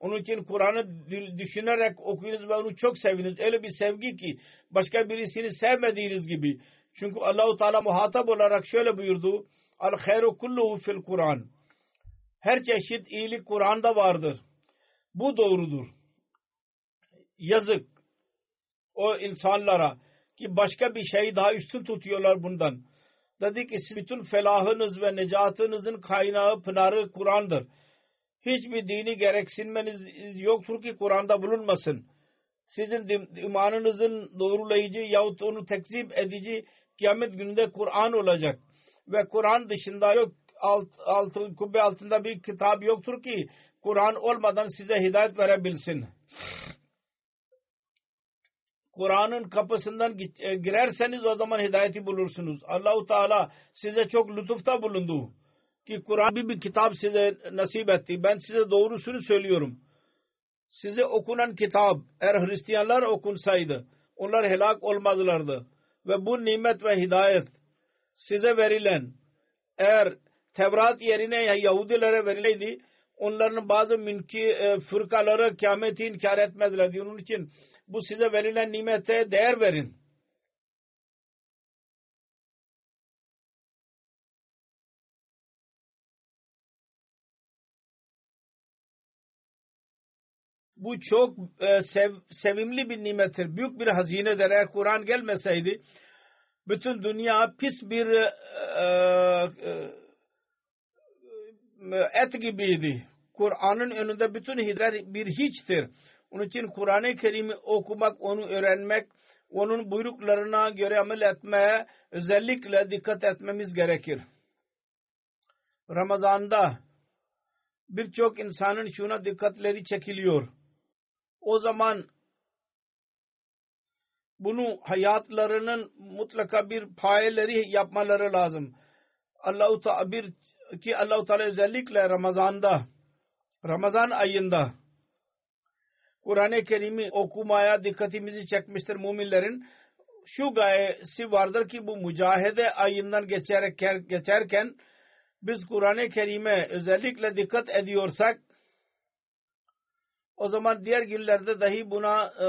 Onun için Kur'an'ı düşünerek okuyunuz ve onu çok seviniz. Öyle bir sevgi ki başka birisini sevmediğiniz gibi. Çünkü Allahu Teala muhatap olarak şöyle buyurdu. Al hayru kulluhu fil Kur'an. Her çeşit iyilik Kur'an'da vardır. Bu doğrudur. Yazık o insanlara ki başka bir şey daha üstün tutuyorlar bundan. Dedi ki bütün felahınız ve necatınızın kaynağı pınarı Kur'an'dır. Hiçbir dini gereksinmeniz yoktur ki Kur'an'da bulunmasın. Sizin imanınızın doğrulayıcı yahut onu tekzip edici kıyamet gününde Kur'an olacak. Ve Kur'an dışında yok alt, altı, kubbe altında bir kitap yoktur ki Kur'an olmadan size hidayet verebilsin. Kur'an'ın kapısından e, girerseniz o zaman hidayeti bulursunuz. Allahu Teala size çok lütufta bulundu. Ki Kur'an bir, bir kitap size nasip etti. Ben size doğrusunu söylüyorum. Size okunan kitap eğer Hristiyanlar okunsaydı onlar helak olmazlardı. Ve bu nimet ve hidayet size verilen eğer Tevrat yerine Yahudilere verileydi onların bazı münki e, fırkaları kıyameti inkar etmezlerdi. Onun için bu size verilen nimete değer verin. Bu çok e, sev, sevimli bir nimettir. Büyük bir hazinedir. Eğer Kur'an gelmeseydi bütün dünya pis bir e, e, e et gibiydi. Kur'an'ın önünde bütün hidret bir hiçtir. Onun için Kur'an-ı Kerim'i okumak, onu öğrenmek, onun buyruklarına göre amel etmeye özellikle dikkat etmemiz gerekir. Ramazan'da birçok insanın şuna dikkatleri çekiliyor. O zaman bunu hayatlarının mutlaka bir payeleri yapmaları lazım. Allahu Teala ki Allahu Teala özellikle Ramazan'da Ramazan ayında Kur'an-ı Kerim'i okumaya dikkatimizi çekmiştir müminlerin. Şu gayesi vardır ki bu mücahede ayından geçerken, geçerken biz Kur'an-ı Kerim'e özellikle dikkat ediyorsak o zaman diğer günlerde dahi buna e,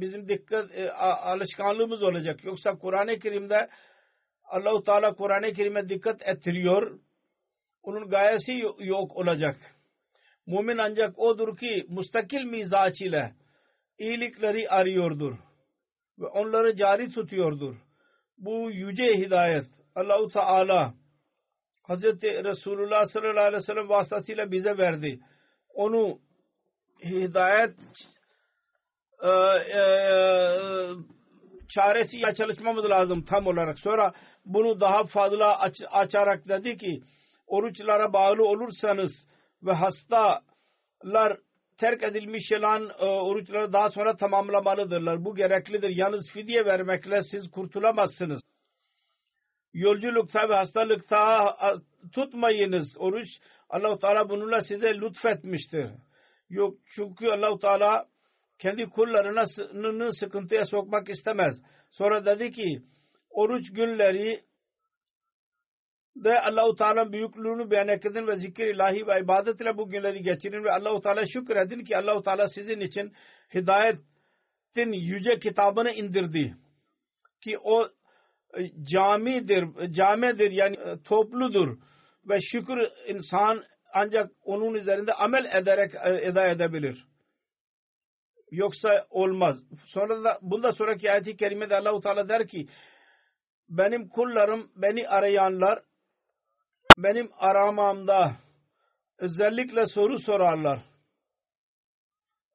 bizim dikkat e, alışkanlığımız olacak. Yoksa Kur'an-ı Kerim'de Allahu Teala Kur'an-ı Kerim'e dikkat ettiriyor. Onun gayesi yok olacak. Mümin ancak odur ki mustakil mizaç ile iyilikleri arıyordur ve onları cari tutuyordur. Bu yüce hidayet Allahu Teala Hazreti Resulullah sallallahu aleyhi ve sellem vasıtasıyla bize verdi. Onu hidayet e, e, çaresiyle çalışmamız lazım tam olarak. Sonra bunu daha fazla aç, açarak dedi ki oruçlara bağlı olursanız ve hastalar terk edilmiş olan e, oruçları daha sonra tamamlamalıdırlar. Bu gereklidir. Yalnız fidye vermekle siz kurtulamazsınız. Yolculukta ve hastalıkta tutmayınız oruç. Allah-u Teala bununla size lütfetmiştir. Yok çünkü Allah-u Teala kendi kullarını sıkıntıya sokmak istemez. Sonra dedi ki oruç günleri de Allah-u Teala büyüklüğünü beyan edin ve zikir ilahi ve ibadet ile bu günleri geçirin ve Allah-u Teala şükredin ki Allah-u Teala sizin için hidayetin yüce kitabını indirdi. Ki o camidir, camidir yani topludur ve şükür insan ancak onun üzerinde amel ederek eda edebilir. Yoksa olmaz. Sonra da bunda sonraki ayet-i kerimede Allah-u Teala der ki benim kullarım beni arayanlar benim aramamda özellikle soru sorarlar.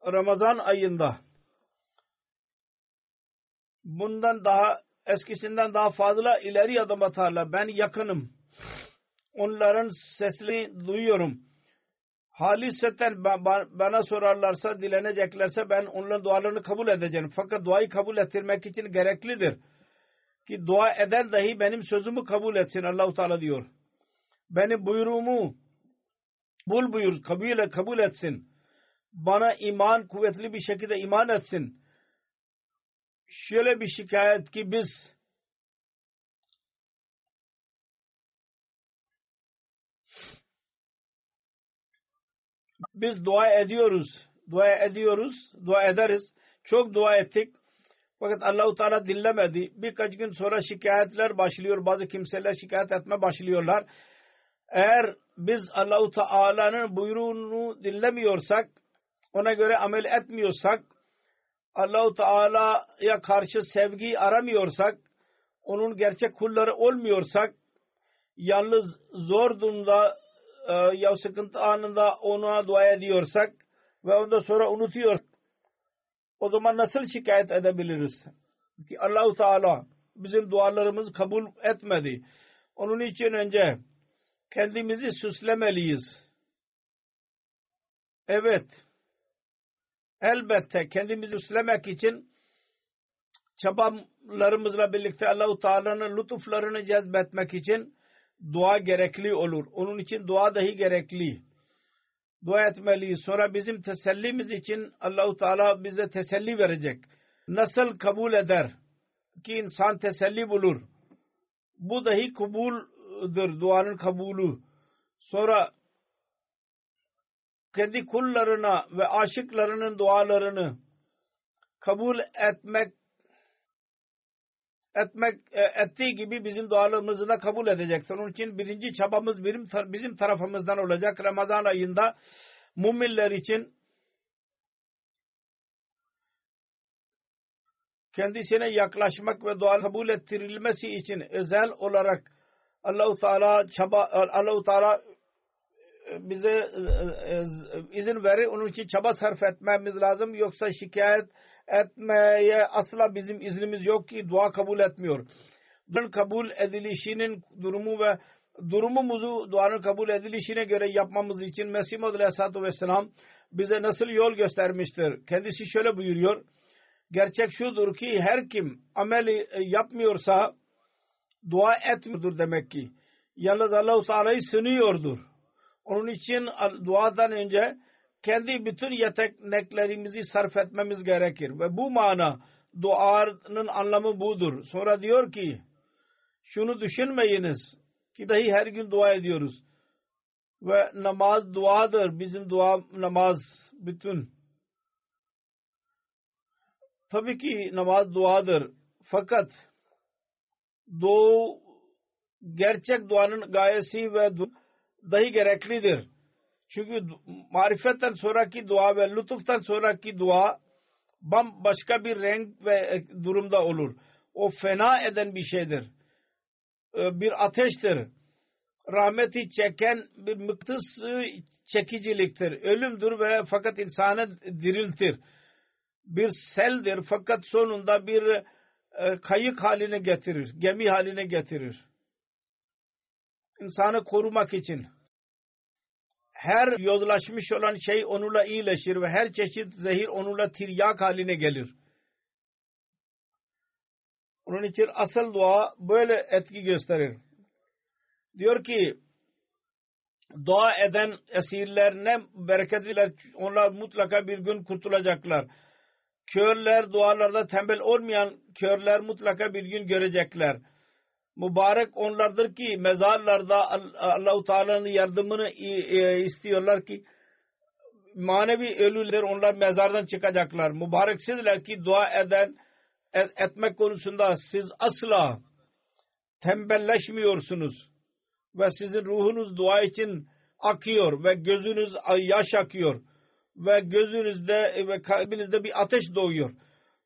Ramazan ayında bundan daha eskisinden daha fazla ileri adım atarlar. Ben yakınım. Onların sesini duyuyorum. Haliseten bana sorarlarsa, dileneceklerse ben onların dualarını kabul edeceğim. Fakat duayı kabul ettirmek için gereklidir. Ki dua eden dahi benim sözümü kabul etsin Allah-u Teala diyor beni buyruğumu bul buyur kabul, kabul etsin. Bana iman kuvvetli bir şekilde iman etsin. Şöyle bir şikayet ki biz biz dua ediyoruz. Dua ediyoruz. Dua ederiz. Çok dua ettik. Fakat Allah-u Teala dinlemedi. Birkaç gün sonra şikayetler başlıyor. Bazı kimseler şikayet etme başlıyorlar eğer biz Allahu Teala'nın buyruğunu dinlemiyorsak, ona göre amel etmiyorsak, Allahu Teala'ya karşı sevgi aramıyorsak, onun gerçek kulları olmuyorsak, yalnız zor durumda e, ya sıkıntı anında ona dua ediyorsak ve ondan sonra unutuyor. O zaman nasıl şikayet edebiliriz? Ki Allahu Teala bizim dualarımızı kabul etmedi. Onun için önce kendimizi süslemeliyiz. Evet. Elbette kendimizi süslemek için çabalarımızla birlikte Allahu Teala'nın lütuflarını cezbetmek için dua gerekli olur. Onun için dua dahi gerekli. Dua etmeliyiz. Sonra bizim tesellimiz için Allahu Teala bize teselli verecek. Nasıl kabul eder ki insan teselli bulur. Bu dahi kabul dır duanın kabulü. Sonra kendi kullarına ve aşıklarının dualarını kabul etmek etmek e, ettiği gibi bizim dualarımızı da kabul edecektir. Onun için birinci çabamız bizim, bizim tarafımızdan olacak. Ramazan ayında müminler için kendisine yaklaşmak ve dua kabul ettirilmesi için özel olarak Allahu Teala çaba Allahu Teala e, bize e, e, izin verir. Onun için çaba sarf etmemiz lazım. Yoksa şikayet etmeye asla bizim iznimiz yok ki dua kabul etmiyor. Duanın kabul edilişinin durumu ve durumumuzu duanın kabul edilişine göre yapmamız için Mesih Muhammed Aleyhisselatü Vesselam bize nasıl yol göstermiştir. Kendisi şöyle buyuruyor. Gerçek şudur ki her kim ameli yapmıyorsa dua etmiyordur demek ki. Yalnız Allah-u Teala'yı sınıyordur. Onun için duadan önce kendi bütün yeteneklerimizi sarf etmemiz gerekir. Ve bu mana duanın anlamı budur. Sonra diyor ki şunu düşünmeyiniz ki dahi her gün dua ediyoruz. Ve namaz duadır. Bizim dua namaz bütün. Tabii ki namaz duadır. Fakat doğu gerçek duanın gayesi ve dahi gereklidir. Çünkü marifetten sonraki dua ve lütuftan sonraki dua bambaşka bir renk ve durumda olur. O fena eden bir şeydir. Bir ateştir. Rahmeti çeken bir mıktıs çekiciliktir. Ölümdür ve fakat insanı diriltir. Bir seldir fakat sonunda bir kayık haline getirir. Gemi haline getirir. İnsanı korumak için her yozlaşmış olan şey onunla iyileşir ve her çeşit zehir onunla tiryak haline gelir. Onun için asıl dua böyle etki gösterir. Diyor ki dua eden esirler ne bereketliler onlar mutlaka bir gün kurtulacaklar. Körler dualarda tembel olmayan körler mutlaka bir gün görecekler. Mübarek onlardır ki mezarlarda Allah-u Teala'nın yardımını istiyorlar ki manevi ölüler onlar mezardan çıkacaklar. Mübarek sizler ki dua eden et, etmek konusunda siz asla tembelleşmiyorsunuz. Ve sizin ruhunuz dua için akıyor ve gözünüz yaş akıyor ve gözünüzde ve kalbinizde bir ateş doğuyor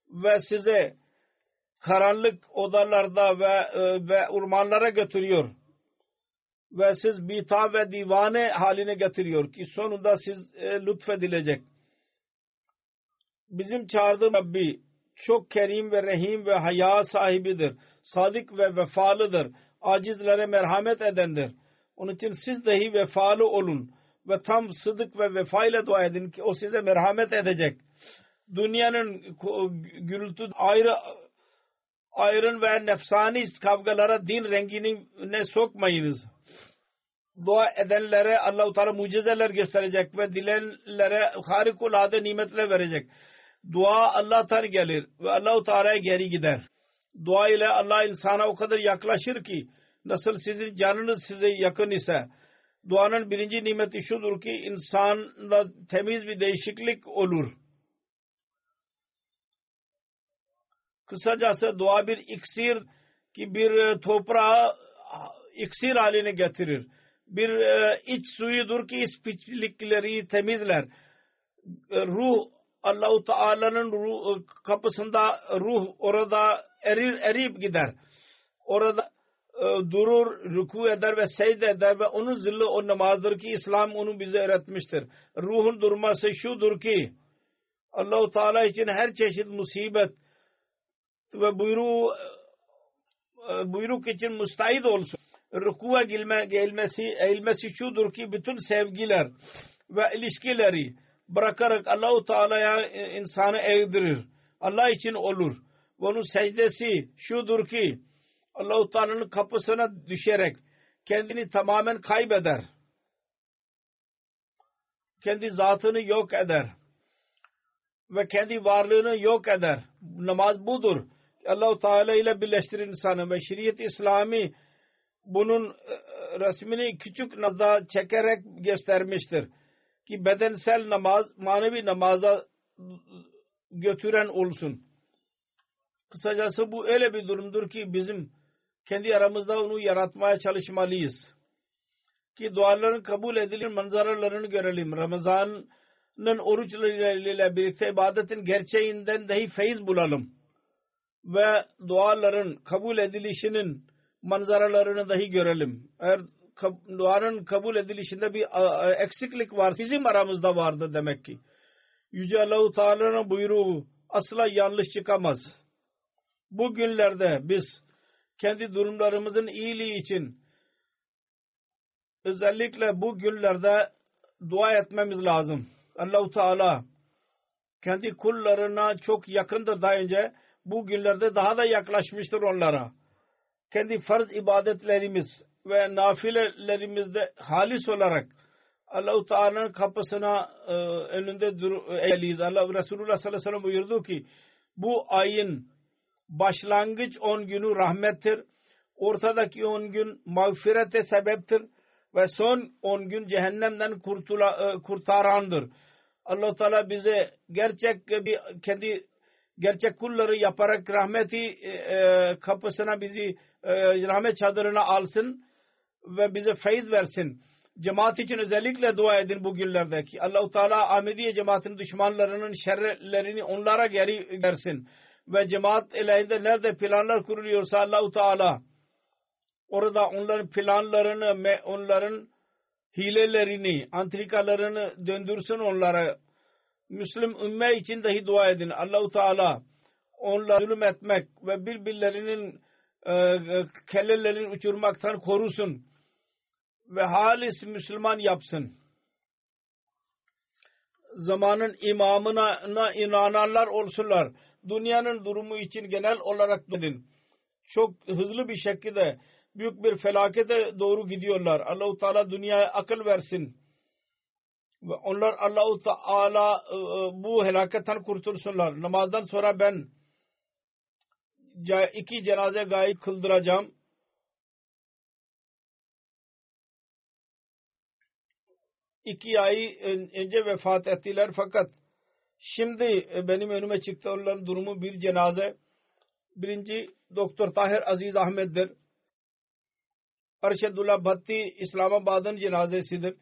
ve size karanlık odalarda ve e, ve ormanlara götürüyor. Ve siz bita ve divane haline getiriyor ki sonunda siz e, lütfedilecek. Bizim çağırdığım Rabbi çok kerim ve rahim ve haya sahibidir. Sadık ve vefalıdır. Acizlere merhamet edendir. Onun için siz dahi vefalı olun ve tam sıdık ve vefayla dua edin ki o size merhamet edecek. Dünyanın gürültü ayrı ayrın ve nefsani kavgalara din rengini ne sokmayınız. Dua edenlere Allah-u Teala mucizeler gösterecek ve dilenlere harikulade nimetler verecek. Dua Allah'tan gelir ve Allah-u Teala'ya geri gider. Dua ile Allah insana o kadar yaklaşır ki nasıl sizin canınız size yakın ise duanın birinci nimeti şudur ki insanda temiz bir değişiklik olur Kısacası dua bir iksir ki bir e, toprağı iksir haline getirir. Bir e, iç suyudur ki ispiçlikleri temizler. E, ruh Allahu Teala'nın kapısında ruh orada erir erip gider. Orada durur, ruku eder ve secde eder ve onun zilli o namazdır ki İslam onu bize öğretmiştir. Ruhun durması şudur ki Allahu Teala için her çeşit musibet ve buyruğu e, buyruk için müstahit olsun. Rukuğa gelme, gelmesi, eğilmesi şudur ki bütün sevgiler ve ilişkileri bırakarak Allahu Teala'ya insanı eğdirir. Allah için olur. Onun secdesi şudur ki Allahu Teala'nın kapısına düşerek kendini tamamen kaybeder. Kendi zatını yok eder. Ve kendi varlığını yok eder. Namaz budur Allah-u Teala ile birleştirir insanı ve şeriat İslami bunun e, resmini küçük nazda çekerek göstermiştir. Ki bedensel namaz manevi namaza götüren olsun. Kısacası bu öyle bir durumdur ki bizim kendi aramızda onu yaratmaya çalışmalıyız. Ki duaların kabul edilir manzaralarını görelim. Ramazan'ın oruçlarıyla birlikte ibadetin gerçeğinden dahi feyiz bulalım ve duaların kabul edilişinin manzaralarını dahi görelim. Eğer duanın kabul edilişinde bir eksiklik var bizim aramızda vardı demek ki. Yüce Allah-u Teala'nın buyruğu asla yanlış çıkamaz. Bu günlerde biz kendi durumlarımızın iyiliği için özellikle bu günlerde dua etmemiz lazım. Allahu Teala kendi kullarına çok yakındır daha önce. Bu günlerde daha da yaklaşmıştır onlara. Kendi farz ibadetlerimiz ve nafilelerimizde halis olarak Allah-u Teala'nın kapısına e, önünde dur eğiliyiz. Allah Resulullah sallallahu aleyhi ve sellem buyurdu ki bu ayın başlangıç 10 günü rahmettir. Ortadaki 10 gün mağfirete sebeptir ve son 10 gün cehennemden kurtula, e, kurtarandır. Allah Teala bize gerçek bir kendi gerçek kulları yaparak rahmeti e, e, kapısına bizi rahmet çadırına alsın ve bize feyiz versin. Cemaat için özellikle dua edin bu günlerde ki Allah-u Teala Ahmediye cemaatinin düşmanlarının şerlerini onlara geri versin. Ve cemaat elinde nerede planlar kuruluyorsa Allah-u Teala orada onların planlarını, onların hilelerini, antrikalarını döndürsün onlara. Müslüm ümme için dahi dua edin. Allahu Teala onları zulüm etmek ve birbirlerinin e, kellelerini uçurmaktan korusun ve halis Müslüman yapsın. Zamanın imamına inananlar olsunlar. Dünyanın durumu için genel olarak dedin. Çok hızlı bir şekilde büyük bir felakete doğru gidiyorlar. Allahu Teala dünyaya akıl versin. Ve onlar Allahu Teala e, bu helaketten kurtulsunlar. Namazdan sonra ben iki cenaze gayet kıldıracağım. iki ay önce vefat ettiler fakat şimdi e, benim önüme çıktı onların durumu bir cenaze. Birinci Doktor Tahir Aziz Ahmet'dir. Arşedullah Bhatti İslamabad'ın cenazesidir.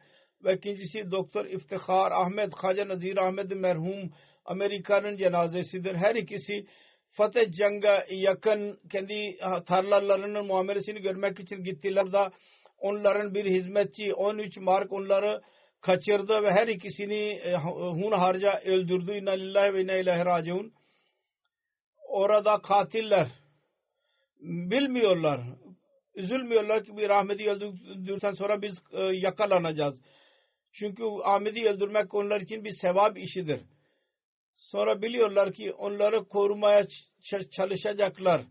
Ve ikincisi Doktor İftihar Ahmet Khaca Nazir Ahmet merhum Amerika'nın cenazesidir. Her ikisi Fatih Cang'a yakın kendi tarlalarının muamelesini görmek için gittiler da onların bir hizmetçi 13 mark onları kaçırdı ve her ikisini e, hun harca öldürdü. İnna lillahi ve inna ilahi raciun. Orada katiller bilmiyorlar. Üzülmüyorlar ki bir Ahmet'i öldürdükten sonra biz e, yakalanacağız. Çünkü Ahmet'i öldürmek onlar için bir sevap işidir. Sonra biliyorlar ki onları korumaya çalışacaklar.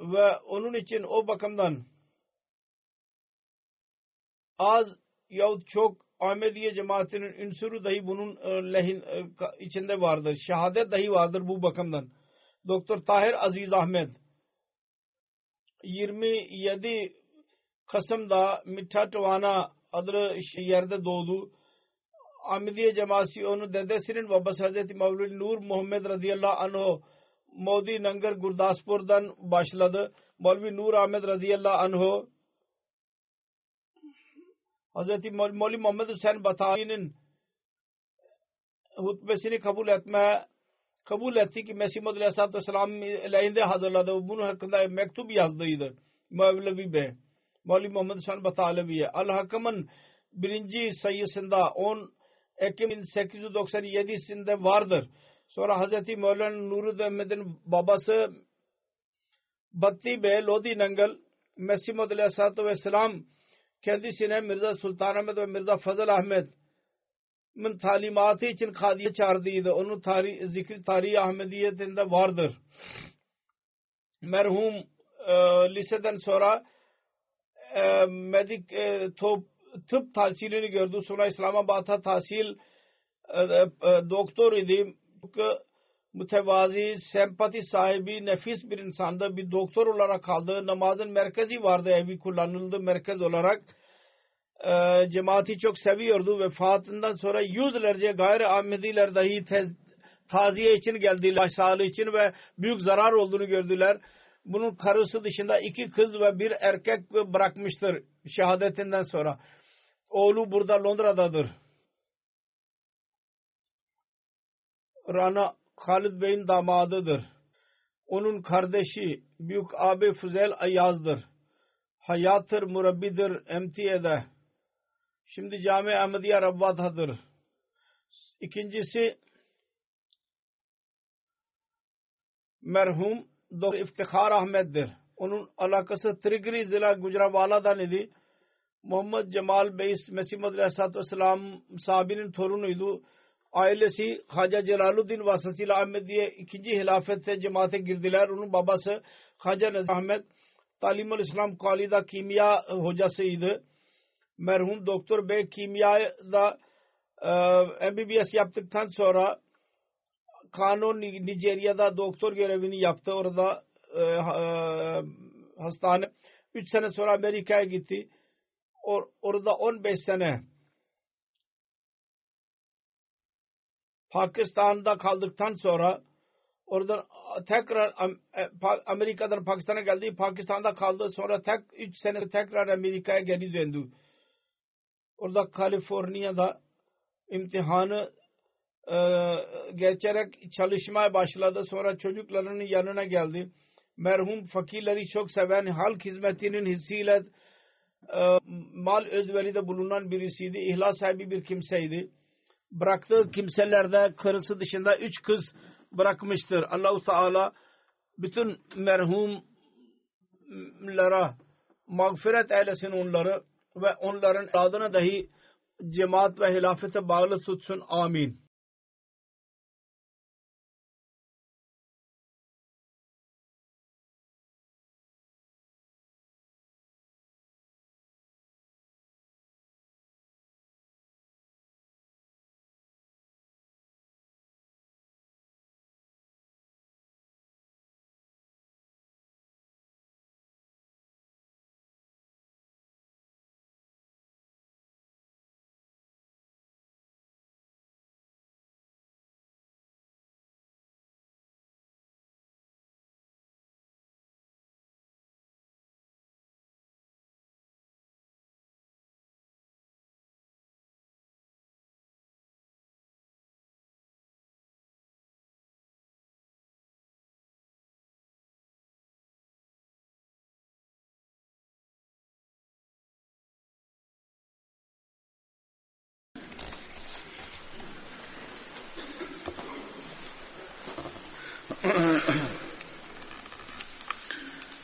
Ve onun için o bakımdan az yahut çok Ahmediye cemaatinin ünsürü dahi bunun e, lehin e, içinde vardır. Şehadet dahi vardır bu bakımdan. Doktor Tahir Aziz Ahmet 27 Kasım'da Mithatavana adlı yerde doğdu. Ahmediye cemaati onu dedesinin babası Hazreti Mevlid Nur Muhammed radıyallahu anh Modi Nangar Gurdaspur'dan başladı. Mevlvi Nur Ahmet radıyallahu anh Hazreti Mevli Muhammed Hüseyin Batani'nin hutbesini kabul etme kabul etti ki Mesih Muhammed Aleyhisselatü Vesselam aleyhinde hazırladı. Bunun hakkında mektup yazdıydı. Mevlevi Bey. Mevli Muhammed Hüseyin Batalevi'ye. Al-Hakam'ın birinci sayısında 10 Ekim 1897'sinde vardır. Sonra Hazreti Mevlana Nurud Ahmet'in babası Batti Bey Lodi Nangal Mesih Muhammed Aleyhisselatü Vesselam kendisine Mirza Sultan Ahmet ve Mirza Fazıl Ahmet min talimatı için Kadiye çağırdıydı. Onun tarih, zikri tarihi Ahmediyetinde vardır. Merhum e, liseden sonra e, medik e, top, tıp tahsilini gördü. Sonra İslamabad'a tahsil e, e, doktor idi. Mütevazi, sempati sahibi, nefis bir insandı. Bir doktor olarak kaldı. Namazın merkezi vardı. Evi kullanıldı merkez olarak. E, cemaati çok seviyordu. Vefatından sonra yüzlerce gayri Ahmediler dahi tez, taziye için geldiler. Sağlığı için ve büyük zarar olduğunu gördüler. Bunun karısı dışında iki kız ve bir erkek bırakmıştır şehadetinden sonra. Oğlu burada Londra'dadır. Rana Halid Bey'in damadıdır. Onun kardeşi büyük abi Fuzel Ayaz'dır. Hayatır murabbidir emtiyede. Şimdi Cami Ahmediye Rabbad'adır. İkincisi merhum Doktor İftihar Ahmet'dir. Onun alakası Trigri Zila Gucravala'dan idi. Muhammed Cemal Bey Mesih Madri Aleyhisselatü Vesselam sahabinin torunuydu. Ailesi Haca Celaluddin vasıtasıyla Ahmediye ikinci hilafette cemaate girdiler. Onun babası Haca Nazır Ahmet Talimul İslam Kali'da kimya hocasıydı. Merhum Doktor Bey kimyada e, MBBS yaptıktan sonra Kanun Nijerya'da doktor görevini yaptı. Orada e, e, hastane. 3 sene sonra Amerika'ya gitti. Or, orada 15 sene Pakistan'da kaldıktan sonra oradan tekrar Amerika'dan Pakistan'a geldi. Pakistan'da kaldı. Sonra tek 3 sene tekrar Amerika'ya geri döndü. Orada Kaliforniya'da imtihanı e, geçerek çalışmaya başladı. Sonra çocuklarının yanına geldi. Merhum fakirleri çok seven, halk hizmetinin hissiyle e, mal özveride bulunan birisiydi. İhlas sahibi bir kimseydi. Bıraktığı kimselerde karısı dışında üç kız bırakmıştır. Allahu Teala bütün merhumlara mağfiret eylesin onları ve onların adına dahi cemaat ve hilafete bağlı tutsun. Amin.